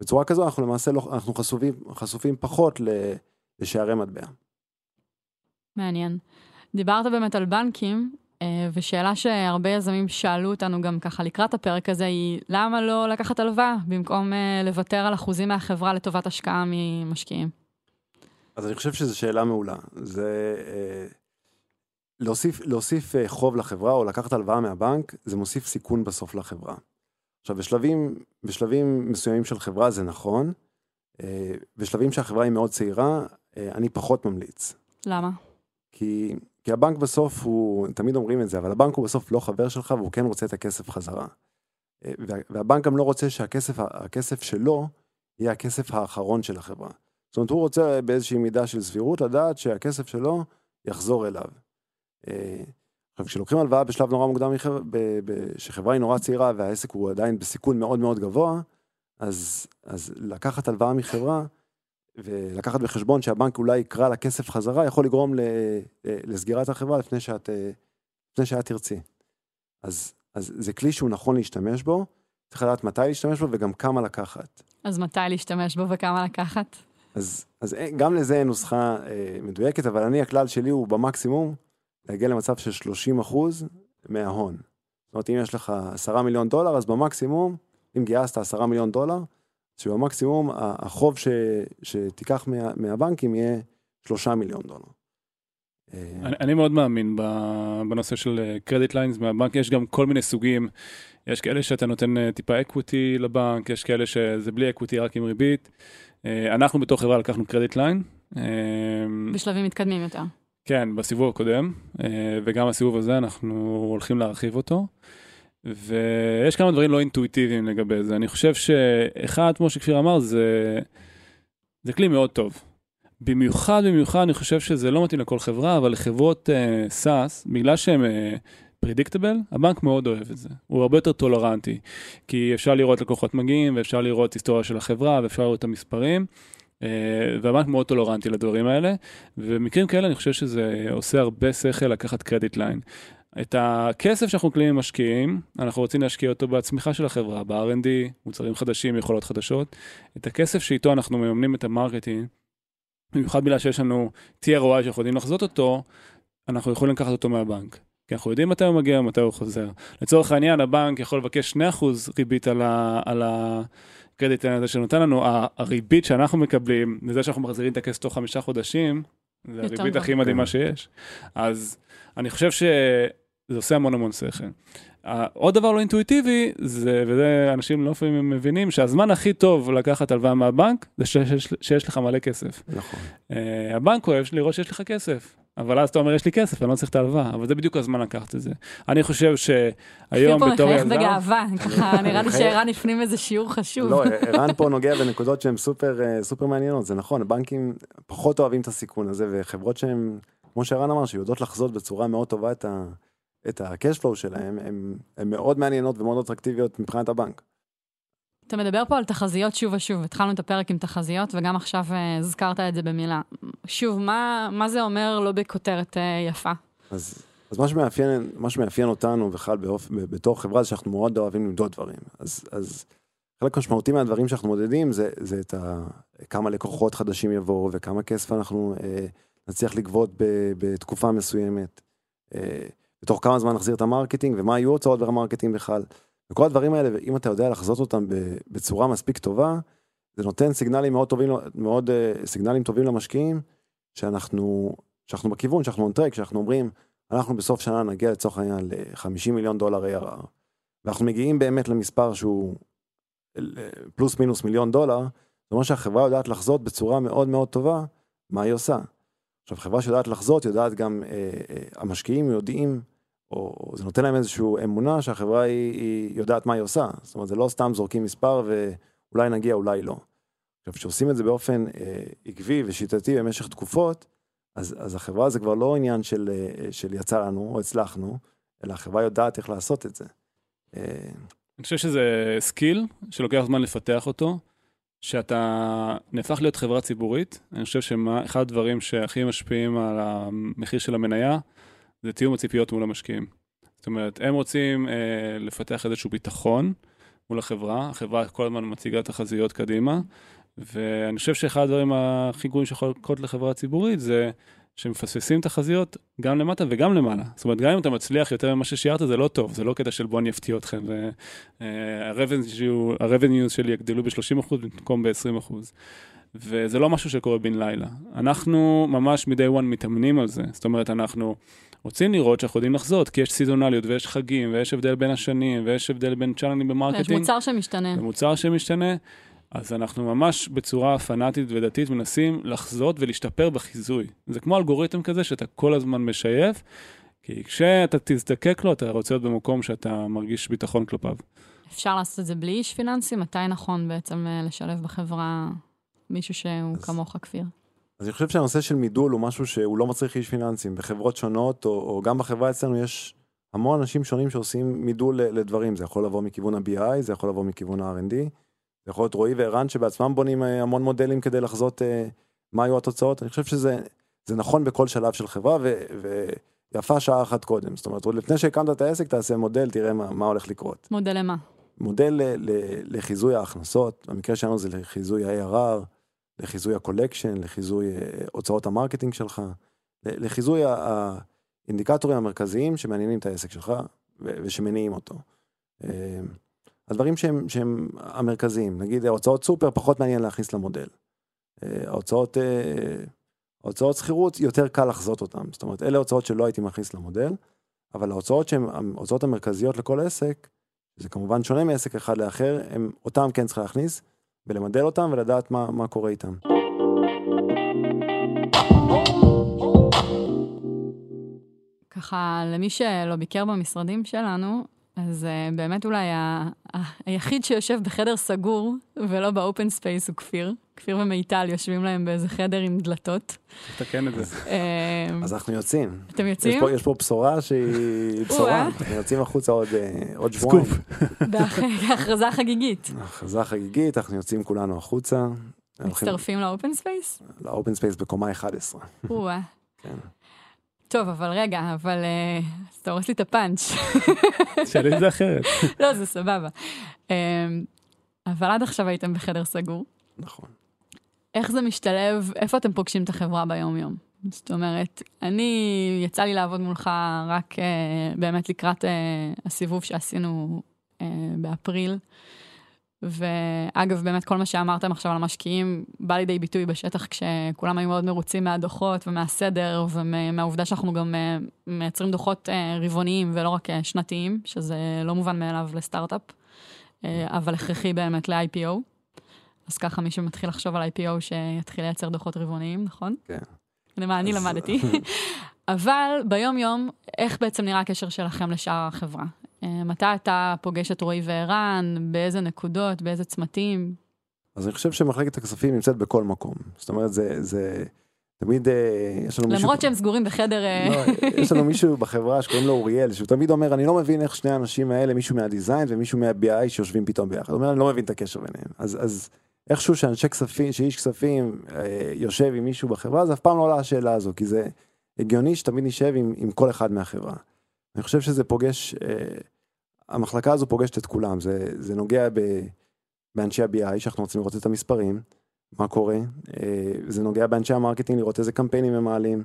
S4: בצורה כזו אנחנו למעשה לא, אנחנו חשופים, חשופים פחות לשערי מטבע.
S1: מעניין. דיברת באמת על בנקים, ושאלה שהרבה יזמים שאלו אותנו גם ככה לקראת הפרק הזה היא, למה לא לקחת הלוואה במקום אה, לוותר על אחוזים מהחברה לטובת השקעה ממשקיעים?
S4: אז אני חושב שזו שאלה מעולה. זה אה, להוסיף, להוסיף אה, חוב לחברה או לקחת הלוואה מהבנק, זה מוסיף סיכון בסוף לחברה. עכשיו, בשלבים, בשלבים מסוימים של חברה זה נכון, אה, בשלבים שהחברה היא מאוד צעירה, אה, אני פחות ממליץ.
S1: למה?
S4: כי, כי הבנק בסוף הוא, תמיד אומרים את זה, אבל הבנק הוא בסוף לא חבר שלך והוא כן רוצה את הכסף חזרה. אה, וה, והבנק גם לא רוצה שהכסף הכסף שלו יהיה הכסף האחרון של החברה. זאת אומרת, הוא רוצה באיזושהי מידה של סבירות לדעת שהכסף שלו יחזור אליו. אה, עכשיו, כשלוקחים הלוואה בשלב נורא מוקדם, שחברה היא נורא צעירה והעסק הוא עדיין בסיכון מאוד מאוד גבוה, אז, אז לקחת הלוואה מחברה ולקחת בחשבון שהבנק אולי יקרא לה כסף חזרה, יכול לגרום ל- לסגירת החברה לפני שאת, אה, לפני שאת תרצי. אז, אז זה כלי שהוא נכון להשתמש בו, צריך לדעת מתי להשתמש בו וגם כמה לקחת.
S1: אז מתי להשתמש בו וכמה לקחת?
S4: אז, אז אין- גם לזה אין נוסחה אה, מדויקת, אבל אני, הכלל שלי הוא במקסימום להגיע למצב של 30 אחוז מההון. זאת אומרת, אם יש לך 10 מיליון דולר, אז במקסימום, אם גייסת 10 מיליון דולר, שבמקסימום החוב ש, שתיקח מה, מהבנקים יהיה 3 מיליון דולר. אה,
S2: אני, אני מאוד מאמין ב- בנושא של credit lines מהבנק, יש גם כל מיני סוגים, יש כאלה שאתה נותן אה, טיפה equity לבנק, יש כאלה שזה בלי equity רק עם ריבית. אה, אנחנו בתור חברה לקחנו credit line. אה,
S1: בשלבים מתקדמים יותר.
S2: כן, בסיבוב הקודם, אה, וגם בסיבוב הזה אנחנו הולכים להרחיב אותו. ויש כמה דברים לא אינטואיטיביים לגבי זה. אני חושב שאחד, כמו שכפיר אמר, זה, זה כלי מאוד טוב. במיוחד, במיוחד, אני חושב שזה לא מתאים לכל חברה, אבל לחברות uh, SaaS, בגלל שהן predictable, uh, הבנק מאוד אוהב את זה. הוא הרבה יותר tolerant י, כי אפשר לראות לקוחות מגיעים, ואפשר לראות היסטוריה של החברה, ואפשר לראות את המספרים. Uh, אה, והבנק מאוד tolerant י לדברים האלה, ובמקרים כאלה אני חושב שזה עושה הרבה שכל לקחת credit line. את הכסף שאנחנו מקבלים ממשקיעים, אנחנו רוצים להשקיע אותו בצמיחה של החברה, ב-R&D, מוצרים חדשים, יכולות חדשות. את הכסף שאיתו אנחנו מממנים את ה marketing, במיוחד בגלל שיש לנו ROI שאנחנו יודעים לחזות אותו, אנחנו יכולים לקחת אותו מהבנק. כי אנחנו יודעים מתי הוא מגיע ומתי הוא חוזר. לצורך העניין, הבנק יכול לבקש 2% ריבית על, ה, על הקרדיט הזה שנותן לנו, ה- הריבית שאנחנו מקבלים, לזה שאנחנו מחזירים את הכסף תוך חמישה חודשים, זה הריבית. הכי מדהימה
S4: כן.
S2: שיש. אז אני חושב שזה עושה המון המון שכל. עוד דבר לא אינטואיטיבי, זה, וזה אנשים לא לפעמים מבינים, שהזמן הכי טוב לקחת הלוואה מהבנק, זה שיש, שיש לך מלא כסף.
S4: נכון.
S2: Uh, הבנק אוהב לראות שיש לך כסף, אבל אז אתה אומר יש לי כסף, אני לא צריך את ההלוואה, אבל זה בדיוק הזמן לקחת את זה. אני חושב שהיום
S1: פה
S2: בתור
S1: מחייך
S2: יזם,
S1: בגאווה, ככה נראה לי. שערן הפנים איזה שיעור חשוב.
S4: לא, ערן פה נוגע בנקודות שהן סופר, אה, סופר מעניינות, זה נכון, בנקים פחות אוהבים את הסיכון הזה, וחברות שהן, כמו שערן אמר, שיודעות לחזות בצורה מאוד טובה את ה... את ה-cash flow שלהם, הן מאוד מעניינות ומאוד אטרקטיביות מבחינת הבנק.
S1: אתה מדבר פה על תחזיות שוב ושוב, התחלנו את הפרק עם תחזיות, וגם עכשיו אה, הזכרת את זה במילה. שוב, מה, מה זה אומר לא בכותרת אה, יפה?
S4: אז, אז מה, שמאפיין, מה שמאפיין אותנו בכלל באופ... בתור חברה זה שאנחנו מאוד אוהבים למדוד דברים. אז, אז חלק משמעותי מהדברים שאנחנו מודדים זה, זה את ה... כמה לקוחות חדשים יבואו וכמה כסף אנחנו אה, נצליח לגבות ב, בתקופה מסוימת. אה, בתוך כמה זמן נחזיר את ה marketing ומה יהיו הוצאות ב marketing בכלל. וכל הדברים האלה, אם אתה יודע לחזות אותם בצורה מספיק טובה, זה נותן סיגנלים מאוד טובים, מאוד אה, סיגנלים טובים למשקיעים, שאנחנו, שאנחנו בכיוון, שאנחנו on שאנחנו אומרים, אנחנו בסוף שנה נגיע לצורך העניין ל-50 מיליון דולר ARR, ואנחנו מגיעים באמת למספר שהוא פלוס מינוס מיליון דולר, זאת אומרת שהחברה יודעת לחזות בצורה מאוד מאוד טובה מה היא עושה. עכשיו, חברה שיודעת לחזות, יודעת גם, אה, אה, המשקיעים יודעים, או, זה נותן להם איזושהי אמונה שהחברה היא, היא יודעת מה היא עושה. זאת אומרת, זה לא סתם זורקים מספר ואולי נגיע, אולי לא. עכשיו, כשעושים את זה באופן אה, עקבי ושיטתי במשך תקופות, אז, אז החברה זה כבר לא עניין של, אה, של יצא לנו או הצלחנו, אלא החברה יודעת איך לעשות את זה. אה,
S2: אני חושב שזה skill שלוקח זמן לפתח אותו, שאתה נהפך להיות חברה ציבורית. אני חושב שאחד הדברים שהכי משפיעים על המחיר של המניה, זה תיאום הציפיות מול המשקיעים. זאת אומרת, הם רוצים אה, לפתח איזשהו ביטחון מול החברה, החברה כל הזמן מציגה תחזיות קדימה, ואני חושב שאחד הדברים הכי גרועים שיכול לקרות לחברה ציבורית זה שמפספסים תחזיות גם למטה וגם למעלה. זאת אומרת, גם אם אתה מצליח יותר ממה ששיערת, זה לא טוב, זה לא קטע של בוא אני אפתיע אתכם, ה-revenues שלי יגדלו ב-30% במקום ב-20%. וזה לא משהו שקורה בן לילה. אנחנו ממש מ-day one מתאמנים על זה. זאת אומרת, אנחנו רוצים לראות שאנחנו יודעים לחזות, כי יש סיזונליות ויש חגים ויש הבדל בין השנים ויש הבדל בין צ'אנלים,
S1: יש
S2: מרקטינג.
S1: מוצר שמשתנה.
S2: זה מוצר שמשתנה, אז אנחנו ממש בצורה פנאטית ודתית מנסים לחזות ולהשתפר בחיזוי. זה כמו אלגוריתם כזה שאתה כל הזמן משייף, כי כשאתה תזדקק לו, אתה רוצה להיות במקום שאתה מרגיש ביטחון כלפיו.
S1: אפשר לעשות את זה בלי איש פיננסי? מתי נכון בעצם אה, לשלב בחברה מישהו שהוא
S4: אז-
S1: כמוך, כפיר?
S4: אז אני חושב שהנושא של מידול הוא משהו שהוא לא מצריך איש פיננסים. בחברות שונות, או, או גם בחברה אצלנו יש המון אנשים שונים שעושים מידול לדברים. זה יכול לבוא מכיוון ה-BI, זה יכול לבוא מכיוון ה-R&D, זה יכול להיות רועי וערן שבעצמם בונים אה, המון מודלים כדי לחזות אה, מה היו התוצאות. אני חושב שזה זה נכון בכל שלב של חברה, ו, ויפה שעה אחת קודם. זאת אומרת, עוד לפני שהקמת את העסק, תעשה מודל, תראה מה, מה הולך לקרות.
S1: מודל למה?
S4: מודל ל- ל- לחיזוי ההכנסות, במקרה שלנו זה לחיזוי ה-ARR, לחיזוי ה-collection, לחיזוי אה, הוצאות המרקטינג שלך, לחיזוי האינדיקטורים המרכזיים שמעניינים את העסק שלך ושמניעים אותו. אה, הדברים שהם, שהם המרכזיים, נגיד הוצאות סופר פחות מעניין להכניס למודל. אה, ההוצאות, ההוצאות שכירות יותר קל לחזות אותן, זאת אומרת אלה הוצאות שלא הייתי מכניס למודל, אבל ההוצאות שהן ההוצאות המרכזיות לכל עסק, זה כמובן שונה מעסק אחד לאחר, הם, אותם כן צריך להכניס ולמדל אותם ולדעת מה, מה קורה איתם.
S1: ככה, למי שלא ביקר במשרדים שלנו, אז uh, באמת אולי ה- ה- היחיד שיושב בחדר סגור ולא ב open space הוא כפיר. כפיר ומיטל יושבים להם באיזה חדר עם דלתות.
S2: תתקן את זה.
S1: אה,
S4: אז אנחנו יוצאים.
S1: אתם
S4: יש
S1: יוצאים?
S4: פה, יש פה בשורה שהיא בשורה. אנחנו יוצאים החוצה עוד, אה, עוד שבועיים.
S2: סקופ.
S1: בהכרזה חגיגית.
S4: הכרזה חגיגית, אנחנו יוצאים כולנו החוצה.
S1: מצטרפים ל open
S4: space? ל open space בקומה 11.
S1: או-אה.
S4: כן.
S1: טוב, אבל רגע, אבל אה, אז אתה הורס לי את הפאנץ'.
S2: שאלה את זה אחרת.
S1: לא, זה סבבה. אה, אבל עד עכשיו הייתם בחדר סגור.
S4: נכון.
S1: איך זה משתלב, איפה אתם פוגשים את החברה ביום-יום? זאת אומרת, אני, יצא לי לעבוד מולך רק אה, באמת לקראת אה, הסיבוב שעשינו אה, באפריל. ואגב, באמת כל מה שאמרתם עכשיו על המשקיעים בא לידי ביטוי בשטח כשכולם היו מאוד מרוצים מהדוחות ומהסדר ומהעובדה שאנחנו גם אה, מייצרים דוחות אה, רבעוניים ולא רק אה, שנתיים, שזה לא מובן מאליו לסטארט-אפ, אבל הכרחי באמת ל-IPO. אז ככה מי שמתחיל לחשוב על IPO שיתחיל לייצר דוחות רבעוניים, נכון?
S4: כן.
S1: זה מה אני למדתי. אבל ביום-יום, איך בעצם נראה הקשר שלכם לשאר החברה? אה, מתי אתה פוגש את רועי וערן? באיזה נקודות? באיזה צמתים?
S4: אז אני חושב שמחלקת הכספים נמצאת בכל מקום. זאת אומרת, זה, זה תמיד, אה, יש לנו מישהו...
S1: למרות שהם סגורים בחדר... אה,
S4: לא, יש לנו מישהו בחברה שקוראים לו אוריאל, שהוא תמיד אומר, אני לא מבין איך שני האנשים האלה, מישהו מהדיזיין ומישהו מה-BI שיושבים פתאום ביחד. הוא אומר, אני לא מבין את הקשר ביניהם. אז, אז איכשהו שאנשי כספים, שאיש כספים אה, יושב עם מישהו בחברה, אז אף פעם לא עולה השאלה הזו, כי זה הגיוני שתמיד נשב עם, עם כל אחד מהחברה. אני חושב שזה פוגש, אה, המחלקה הזו פוגשת את כולם, זה, זה נוגע ב, באנשי ה-BI, שאנחנו רוצים לראות את המספרים, מה קורה, אה, זה נוגע באנשי המרקטינג, לראות איזה קמפיינים הם מעלים.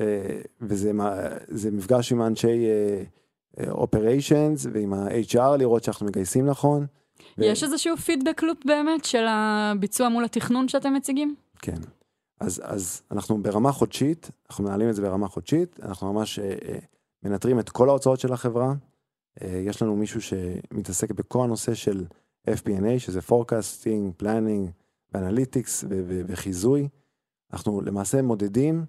S4: אה, וזה מפגש עם האנשי operations ועם ה-HR לראות שאנחנו מגייסים נכון. ו-
S1: יש איזשהו feedback loop באמת של הביצוע מול התכנון שאתם מציגים?
S4: כן. אז, אז אנחנו ברמה חודשית, אנחנו מנהלים את זה ברמה חודשית, אנחנו ממש אה, אה, מנטרים את כל ההוצאות של החברה. אה, יש לנו מישהו שמתעסק בכל הנושא של FP&A, שזה forecasting, planning, ואנליטיקס וחיזוי. אנחנו למעשה מודדים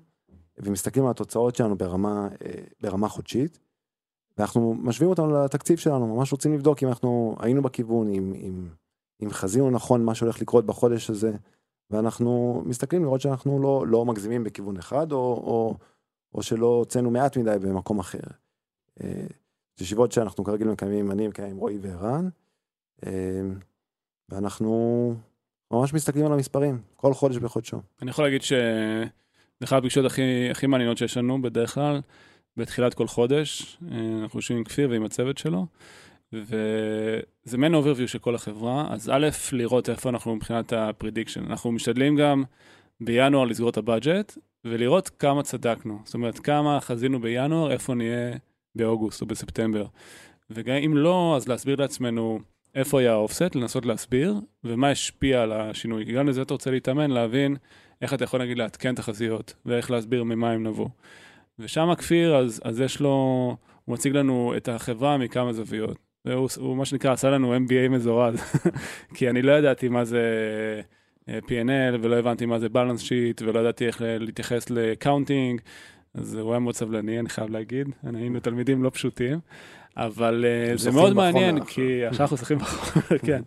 S4: ומסתכלים על התוצאות שלנו ברמה, אה, ברמה חודשית, ואנחנו משווים אותנו לתקציב שלנו, ממש רוצים לבדוק אם אנחנו היינו בכיוון, אם, אם, אם חזינו נכון מה שהולך לקרות בחודש הזה, ואנחנו מסתכלים לראות שאנחנו לא, לא מגזימים בכיוון אחד, או, או, או שלא הוצאנו מעט מדי במקום אחר. זה ישיבות שאנחנו כרגיל מקיימים, אני מקיים עם רועי וערן, אה, ואנחנו ממש מסתכלים על המספרים, כל חודש בחודשו.
S2: אני יכול להגיד שזה אחת הפגישות הכי, הכי מעניינות שיש לנו בדרך כלל, בתחילת כל חודש. אה, אנחנו יושבים עם כפיר ועם הצוות שלו, וזה מעין overview של כל החברה. אז א', לראות איפה אנחנו מבחינת ה-prediction. אנחנו משתדלים גם בינואר לסגור את הבאג'ט, ולראות כמה צדקנו. זאת אומרת, כמה חזינו בינואר, איפה נהיה באוגוסט או בספטמבר. וגם אם לא, אז להסביר לעצמנו איפה היה ה offset, לנסות להסביר, ומה השפיע על השינוי. כי גם לזה אתה רוצה להתאמן, להבין איך אתה יכול נגיד לעדכן תחזיות, ואיך להסביר ממה הם נבעו. ושם הכפיר, אז, אז יש לו, הוא מציג לנו את החברה מכמה זוויות. והוא הוא, מה שנקרא עשה לנו MBA מזורז, כי אני לא ידעתי מה זה אה, P&L, ולא הבנתי מה זה balance sheet, ולא ידעתי איך להתייחס ל accounting, אז הוא היה מאוד סבלני, אני חייב להגיד, היינו תלמידים לא פשוטים, אבל אה, זה מאוד מעניין. כי עכשיו אנחנו שוחים בחומר, כן.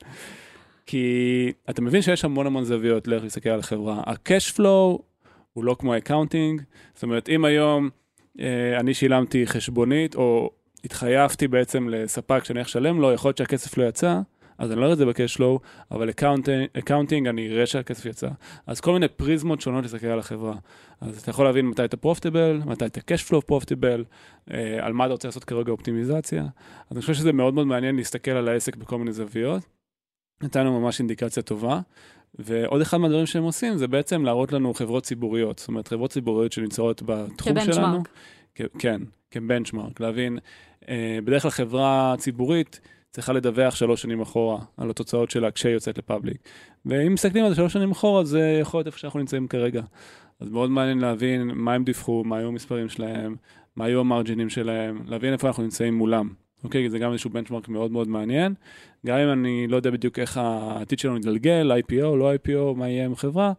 S2: כי אתה מבין שיש המון המון זוויות לאיך להסתכל על החברה. ה-cash flow הוא לא כמו ה-accounting, זאת אומרת, אם היום אה, אני שילמתי חשבונית, או התחייבתי בעצם לספק שאני הולך לשלם לו, יכול להיות שהכסף לא יצא, אז אני לא אראה את זה ב-cash flow, אבל accounting אני אראה שהכסף יצא. אז כל מיני פריזמות שונות להסתכל על החברה. אז אתה יכול להבין מתי אתה profitable, מתי אתה cash flow profitable, אה, על מה אתה רוצה לעשות כרגע אופטימיזציה. אז אני חושב שזה מאוד מאוד מעניין להסתכל על העסק בכל מיני זוויות. נתן לנו ממש אינדיקציה טובה. ועוד אחד מהדברים שהם עושים זה בעצם להראות לנו חברות ציבוריות, זאת אומרת חברות ציבוריות שנמצאות בתחום
S1: כבנצ'מארק.
S2: שלנו. כ- כן, כבנצ'מארק, להבין, אה, בדרך כלל חברה ציבורית צריכה לדווח שלוש שנים אחורה על התוצאות שלה כשהיא יוצאת ל public. ואם מסתכלים על זה שלוש שנים אחורה, זה יכול להיות איפה שאנחנו נמצאים כרגע. אז מאוד מעניין להבין מה הם דיווחו, מה היו המספרים שלהם, מה היו המרג'ינים שלהם, להבין איפה אנחנו נמצאים מולם. אוקיי? זה גם איזשהו בנצ'מארק מאוד מאוד מעניין. גם אם אני לא יודע בדיוק איך העתיד שלנו יתגלגל, IPO, לא IPO, מה יהיה עם חברה,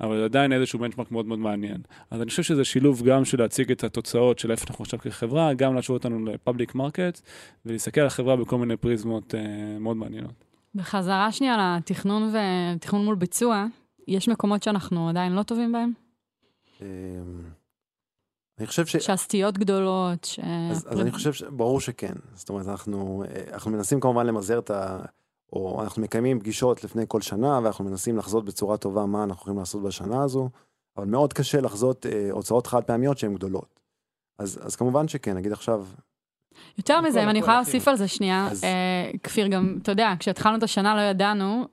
S2: אבל זה עדיין איזשהו בנצ'מארק מאוד מאוד מעניין. אז אני חושב שזה שילוב גם של להציג את התוצאות של איפה אנחנו עכשיו כחברה, גם להשוות אותנו ל public market, ולהסתכל על החברה בכל מיני פריזמות אה, מאוד מעניינות.
S1: בחזרה שנייה לתכנון ותכנון מול ביצוע, יש מקומות שאנחנו עדיין לא טובים בהם?
S4: אמ, אני חושב ש...
S1: שהסטיות גדולות, ש...
S4: אז, אז אני חושב שברור שכן. זאת אומרת, אנחנו, אה, אנחנו מנסים כמובן למזער את ה... או אנחנו מקיימים פגישות לפני כל שנה, ואנחנו מנסים לחזות בצורה טובה מה אנחנו יכולים לעשות בשנה הזו, אבל מאוד קשה לחזות אה, הוצאות חד פעמיות שהן גדולות. אז, אז כמובן שכן, נגיד עכשיו,
S1: יותר מזה, אם אני יכולה. להוסיף על זה שנייה,
S4: אז-
S1: אה, כפיר, גם, אתה יודע, כשהתחלנו את השנה לא ידענו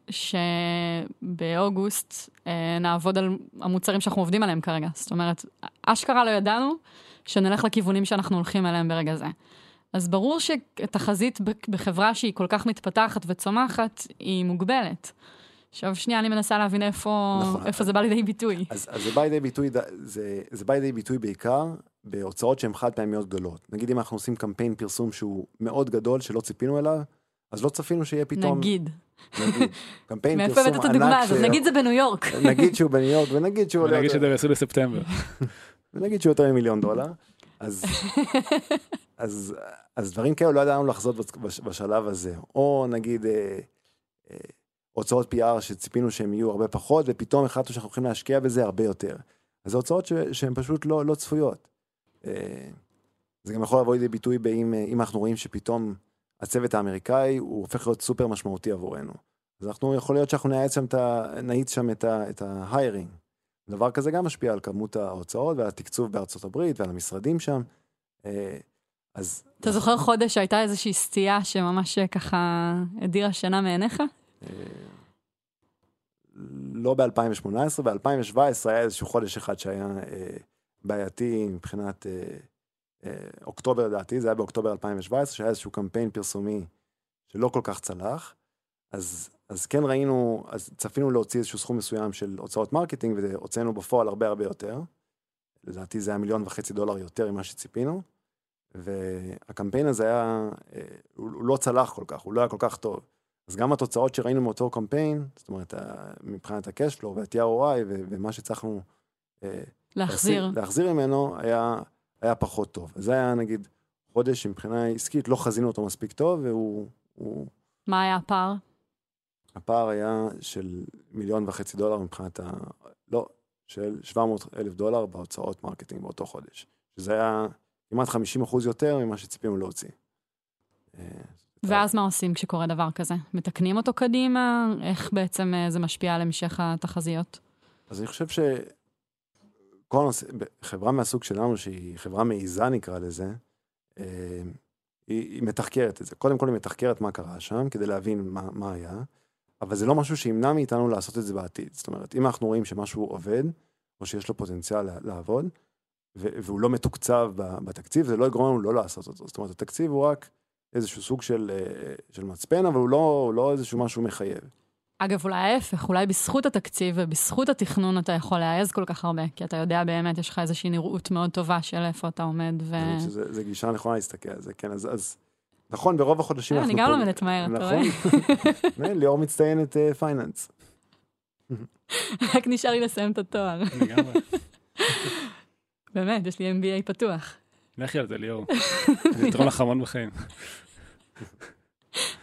S1: שבאוגוסט אה, נעבוד על המוצרים שאנחנו עובדים עליהם כרגע. זאת אומרת, אשכרה לא ידענו שנלך לכיוונים שאנחנו הולכים אליהם ברגע זה. אז ברור שתחזית בחברה שהיא כל כך מתפתחת וצומחת, היא מוגבלת. עכשיו שנייה, אני מנסה להבין איפה,
S4: נכון.
S1: איפה זה בא לידי ביטוי.
S4: אז, אז זה בא לידי ביטוי, זה, זה בא לידי ביטוי בעיקר בהוצאות שהן חד פעמיות גדולות. נגיד אם אנחנו עושים קמפיין פרסום שהוא מאוד גדול, שלא ציפינו אליו, אז לא צפינו שיהיה פתאום,
S1: נגיד.
S4: נגיד, קמפיין
S1: מאיפה
S4: פרסום
S1: הבאת את הדוגמה
S4: ענק,
S1: הזאת?
S4: ש-
S1: נגיד זה בניו יורק.
S4: נגיד שהוא בניו יורק, ונגיד שהוא
S2: ונגיד שזה ב-20 בספטמבר.
S4: ונגיד שהוא יותר ממיליון דולר, אז, אז, אז דברים כאלה לא ידענו לחזות בש- בש- בשלב הזה. או נגיד אה, אה, הוצאות PR שציפינו שהם יהיו הרבה פחות, ופתאום החלטנו שאנחנו הולכים להשקיע בזה הרבה יותר. אז זה הוצאות שהן פשוט לא, לא צפויות. אה, זה גם יכול לבוא לידי ביטוי באם אה, אנחנו רואים שפתאום הצוות האמריקאי הוא הופך להיות סופר משמעותי עבורנו. אז אנחנו, יכול להיות שאנחנו נאיץ שם את ה- נאיץ ה-. דבר כזה גם משפיע על כמות ההוצאות ועל התקצוב בארצות הברית ועל המשרדים שם. אה, אז
S1: אתה זוכר חודש שהייתה איזושהי סטייה שממש אה, ככה הדירה שינה מעיניך?
S4: אה, לא ב-2018, ב-2017 היה איזשהו חודש אחד שהיה בעייתי מבחינת אוקטובר לדעתי, זה היה באוקטובר 2017, שהיה איזשהו קמפיין פרסומי שלא כל כך צלח. אז, אז כן ראינו, אז צפינו להוציא איזשהו סכום מסוים של הוצאות מרקטינג, והוצאנו בפועל הרבה הרבה יותר. לדעתי זה היה מיליון וחצי דולר יותר ממה שציפינו. והקמפיין הזה היה, אה, הוא, לא צלח כל כך, הוא לא היה כל כך טוב. אז גם התוצאות שראינו מאותו קמפיין, זאת אומרת, מבחינת ה-cash flow וה-ROI ומה שהצלחנו אה,
S1: להחזיר.
S4: להחזיר ממנו, היה, היה פחות טוב. זה היה נגיד חודש שמבחינה עסקית לא חזינו אותו מספיק טוב, והוא, הוא,
S1: מה היה הפער?
S4: הפער היה של מיליון וחצי דולר מבחינת ה... לא, של 700 אלף דולר בהוצאות מרקטינג באותו חודש. שזה היה כמעט 50 אחוז יותר ממה שציפינו להוציא. אה,
S1: ואז מה עושים כשקורה דבר כזה? מתקנים אותו קדימה? איך בעצם אה, זה משפיע על המשך התחזיות?
S4: אז אני חושב שכל הנושא, חברה מהסוג שלנו, שהיא חברה מעיזה נקרא לזה, אה, היא, היא מתחקרת את זה. קודם כל היא מתחקרת מה קרה שם, כדי להבין מה, מה היה, אבל זה לא משהו שימנע מאיתנו לעשות את זה בעתיד. זאת אומרת, אם אנחנו רואים שמשהו עובד, או שיש לו פוטנציאל לעבוד, והוא לא מתוקצב בתקציב, זה לא יגרום לנו לא לעשות אותו. זאת אומרת, התקציב הוא רק איזשהו סוג של, אה, של מצפן, אבל הוא לא, הוא לא איזשהו משהו מחייב.
S1: אגב, אולי ההפך, אולי בזכות התקציב ובזכות התכנון אתה יכול להעז כל כך הרבה, כי אתה יודע באמת, יש לך איזושהי נראות מאוד טובה של איפה אתה עומד, ו...
S4: שזה זה גישה נכונה להסתכל על זה, כן, אז, אז נכון, ברוב החודשים
S1: אה, אני
S4: אנחנו...
S1: גם
S4: פה-
S1: לומדת מהר, אתה
S4: נכון. אה, ליאור מצטיינת אה, פייננס.
S1: רק נשאר לי לסיים את התואר.
S2: לגמרי.
S1: באמת, יש לי MBA פתוח.
S2: לכי על זה, ליאור. זה יתרום לך המון בחיים.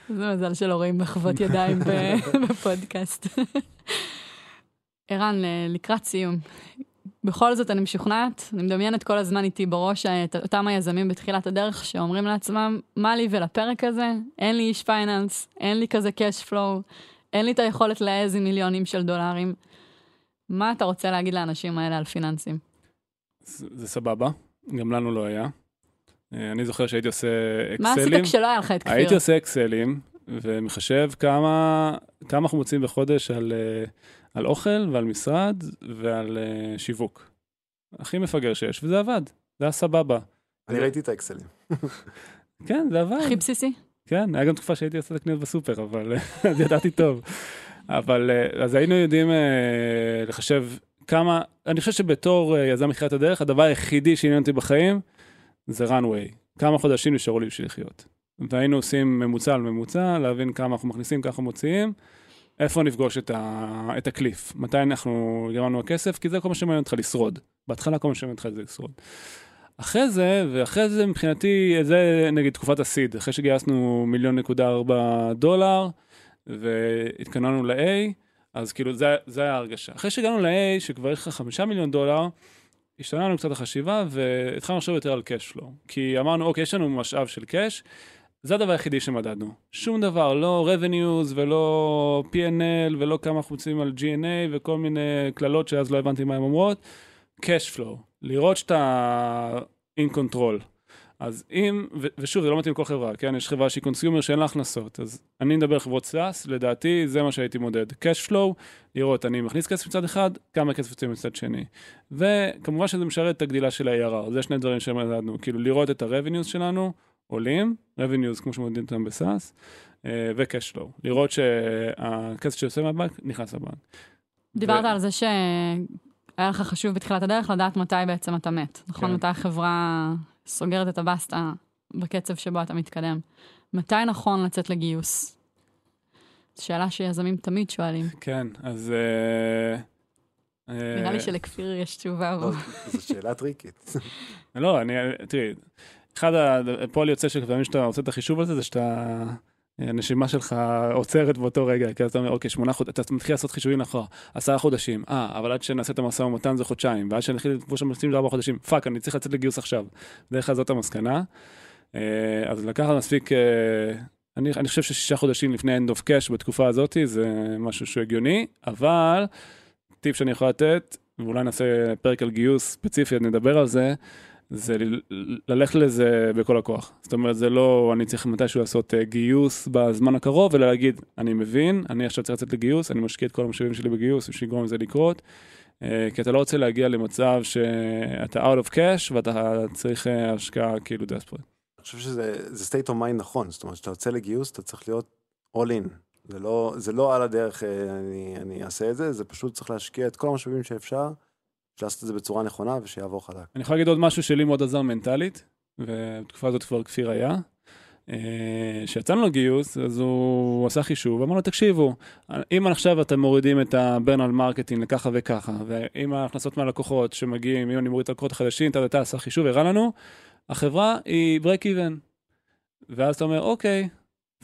S1: זה מזל שלא רואים מחוות ידיים בפודקאסט. ערן, לקראת סיום. בכל זאת, אני משוכנעת, אני מדמיינת כל הזמן איתי בראש את אותם היזמים בתחילת הדרך שאומרים לעצמם, מה לי ולפרק הזה? אין לי איש פייננס, אין לי כזה cash flow, אין לי את היכולת להעז עם מיליונים של דולרים. מה אתה רוצה להגיד לאנשים האלה על פיננסים?
S2: זה זה סבבה, גם לנו לא היה. אה, אני זוכר שהייתי עושה
S1: מה עשית
S2: אקסלים.
S1: כשלא היה לך את כפיר?
S2: הייתי עושה אקסלים, ומחשב כמה, כמה אנחנו מוצאים בחודש על, אה, על אוכל ועל משרד ועל אה, שיווק. הכי מפגר שיש, וזה עבד, זה היה סבבה.
S4: אני ראיתי את האקסלים.
S2: כן, זה עבד.
S1: הכי בסיסי?
S2: כן, היה גם תקופה שהייתי עושה את הקניות בסופר, אבל אז ידעתי טוב. אבל אה, אז היינו יודעים אה, לחשב כמה, אני חושב שבתור אה, יזם מתחילת הדרך, הדבר היחידי שעניין אותי בחיים זה runway. כמה חודשים נשארו לי בשביל לחיות. והיינו עושים ממוצע על ממוצע, להבין כמה אנחנו מכניסים, ככה מוציאים, איפה נפגוש את, ה, את הקליף, מתי אנחנו גרמנו הכסף, כי זה כל מה שמעניין אותך לשרוד. בהתחלה כל מה שמעניין אותך זה לשרוד. אחרי זה, ואחרי זה מבחינתי, זה נגיד תקופת הסיד, אחרי שגייסנו מיליון נקודה ארבע דולר, והתכוננו ל-A, אז כאילו זה, זה היה ההרגשה. אחרי שהגענו ל-A, שכבר יש לך חמישה מיליון דולר, השתנה לנו קצת החשיבה, והתחלנו לחשוב יותר על cash flow. כי אמרנו, אוקיי, יש לנו משאב של cash, זה הדבר היחידי שמדדנו. שום דבר, לא revenues ולא P&L ולא כמה אנחנו מוצאים על G&A וכל מיני קללות שאז לא הבנתי מה הן אומרות. cash flow, לראות שאתה in control. אז אם, ו- ושוב, זה לא מתאים לכל חברה, כן? יש חברה שהיא קונסיומר שאין לה הכנסות, אז אני מדבר על חברות SaaS, לדעתי זה מה שהייתי מודד. cash flow, לראות, אני מכניס כסף מצד אחד, כמה כסף יוצא מצד שני. וכמובן שזה משרת את הגדילה של ה-ARR, זה שני דברים שמדדנו, כאילו לראות את ה-revenues שלנו, עולים, revenues כמו שמודדים אותם ב-SaaS, אה, ו-cash flow, לראות שהכסף שיוצא מהבנק נכנס לבנק.
S1: דיברת
S2: ו-
S1: על זה שהיה לך חשוב בתחילת הדרך לדעת מתי בעצם אתה מת, נכון?
S2: כן.
S1: מתי החברה סוגרת את הבסטה בקצב שבו אתה מתקדם. מתי נכון לצאת לגיוס? זו שאלה שיזמים תמיד שואלים.
S2: כן, אז... אה, אה,
S1: נראה לי שלכפיר יש תשובה.
S4: זו שאלה טריקית.
S2: לא, אני, תראי, אחד הפועל יוצא של פעמים שאתה עושה את החישוב הזה, זה שאתה, הנשימה שלך עוצרת באותו רגע, כי אתה אומר, אוקיי, שמונה חודשים, אתה מתחיל לעשות חישובים אחורה, עשרה חודשים, אה, אבל עד שנעשה את המשא ומתן זה חודשיים, ועד שנתחיל לפגוש אנשים זה ארבעה חודשים, fuck, אני צריך לצאת לגיוס עכשיו. בדרך כלל זאת המסקנה. אה, אז לקחת מספיק, אה, אני, אני חושב ששישה חודשים לפני end of cash בתקופה הזאת, זה משהו שהוא הגיוני, אבל טיפ שאני יכול לתת, ואולי נעשה פרק על גיוס ספציפי, נדבר על זה, זה ללכת לזה בכל הכוח. זאת אומרת, זה לא, אני צריך מתישהו לעשות אה, גיוס בזמן הקרוב, אלא להגיד, אני מבין, אני עכשיו צריך לצאת לגיוס, אני משקיע את כל המשאבים שלי בגיוס, בשביל לגרום לזה לקרות, אה, כי אתה לא רוצה להגיע למצב שאתה out of cash ואתה צריך אה, השקעה כאילו דספרט.
S4: אני חושב שזה זה state of mind נכון, זאת אומרת, כשאתה יוצא לגיוס, אתה צריך להיות all in. זה לא, זה לא על הדרך, אני, אני אעשה את זה, זה פשוט צריך להשקיע את כל המשאבים שאפשר, בשביל לעשות את זה בצורה נכונה ושיעבור חלק.
S2: אני יכול להגיד עוד משהו שלי מאוד עזר מנטלית, ובתקופה הזאת כבר כפיר היה. אה, כשיצאנו לגיוס, אז הוא עשה חישוב, אמר לנו, תקשיבו, אם עכשיו אתם מורידים את ה-burn על מרקטינג לככה וככה, ואם ההכנסות מהלקוחות שמגיעים, אם אני מוריד את הלקוחות החדשים, אתה אתה עשה חישוב, הראה לנו, החברה היא break even. ואז אתה אומר, אוקיי,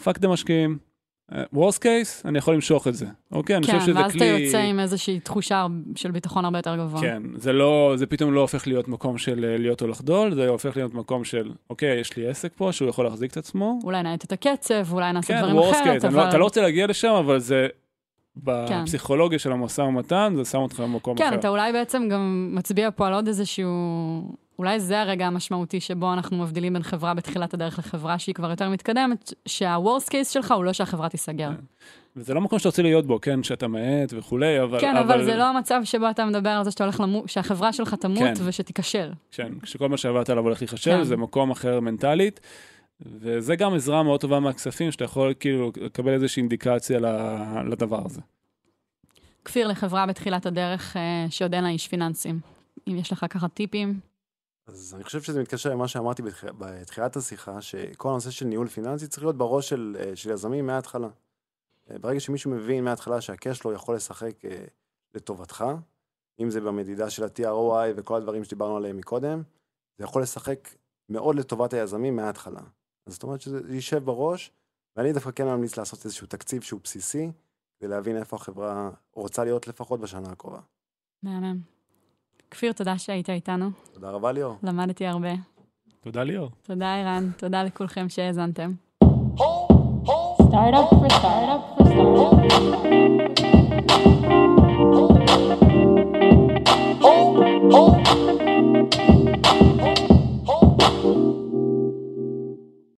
S2: fuck the משקיעים. אה, worst case, אני יכול למשוך את זה. אוקיי, אני
S1: כן,
S2: חושב שזה
S1: ואז
S2: כלי...
S1: אתה יוצא עם איזושהי תחושה של ביטחון הרבה יותר גבוה.
S2: כן, זה לא, זה פתאום לא הופך להיות מקום של אה, להיות או לחדול, זה הופך להיות מקום של, אוקיי, יש לי עסק פה שהוא יכול להחזיק את עצמו.
S1: אולי נעט את הקצב, אולי נעשה
S2: כן,
S1: דברים אחרת,
S2: case, אני לא-
S1: אבל...
S2: אתה לא רוצה להגיע לשם, אבל זה, בפסיכולוגיה של המשא ומתן, זה שם אותך במקום
S1: כן,
S2: אחר.
S1: אתה אולי בעצם גם מצביע פה על עוד איזשהו... אולי זה הרגע המשמעותי שבו אנחנו מבדילים בין חברה בתחילת הדרך לחברה שהיא כבר יותר מתקדמת, שה-Worst case שלך הוא לא שהחברה תיסגר.
S2: כן. וזה לא מקום שאתה רוצה להיות בו, כן, שאתה מאט וכולי, אבל...
S1: כן, אבל זה לא המצב שבו אתה מדבר על זה שאתה הולך למות, שהחברה שלך תמות
S2: כן.
S1: ושתיכשל.
S2: כן, כשכל מה שעבדת עליו הולך להיכשל,
S1: כן.
S2: זה מקום אחר מנטלית, וזה גם עזרה מאוד טובה מהכספים, שאתה יכול כאילו לקבל איזושהי אינדיקציה לדבר הזה.
S1: כפיר לחברה בתחילת הדרך אה, שעוד אין לה איש פיננסים. אם יש לך ככה טיפים,
S4: אז אני חושב שזה מתקשר למה שאמרתי בתח... בתחילת השיחה, שכל הנושא של ניהול פיננסי צריך להיות בראש של, אה, של יזמים מההתחלה. אה, ברגע שמישהו מבין מההתחלה שהקש לו יכול לשחק אה, לטובתך, אם זה במדידה של ה-TROI וכל הדברים שדיברנו עליהם מקודם, זה יכול לשחק מאוד לטובת היזמים מההתחלה. אז זאת אומרת שזה יישב בראש, ואני דווקא כן ממליץ לעשות איזשהו תקציב שהוא בסיסי, כדי להבין איפה החברה רוצה להיות לפחות בשנה הקרובה.
S1: מהמם. כפיר, תודה שהיית איתנו.
S4: תודה רבה, ליאור.
S1: למדתי הרבה.
S2: תודה, ליאור.
S1: תודה, ערן. תודה לכולכם שהאזנתם.
S3: Startup for startup for. Oh, oh.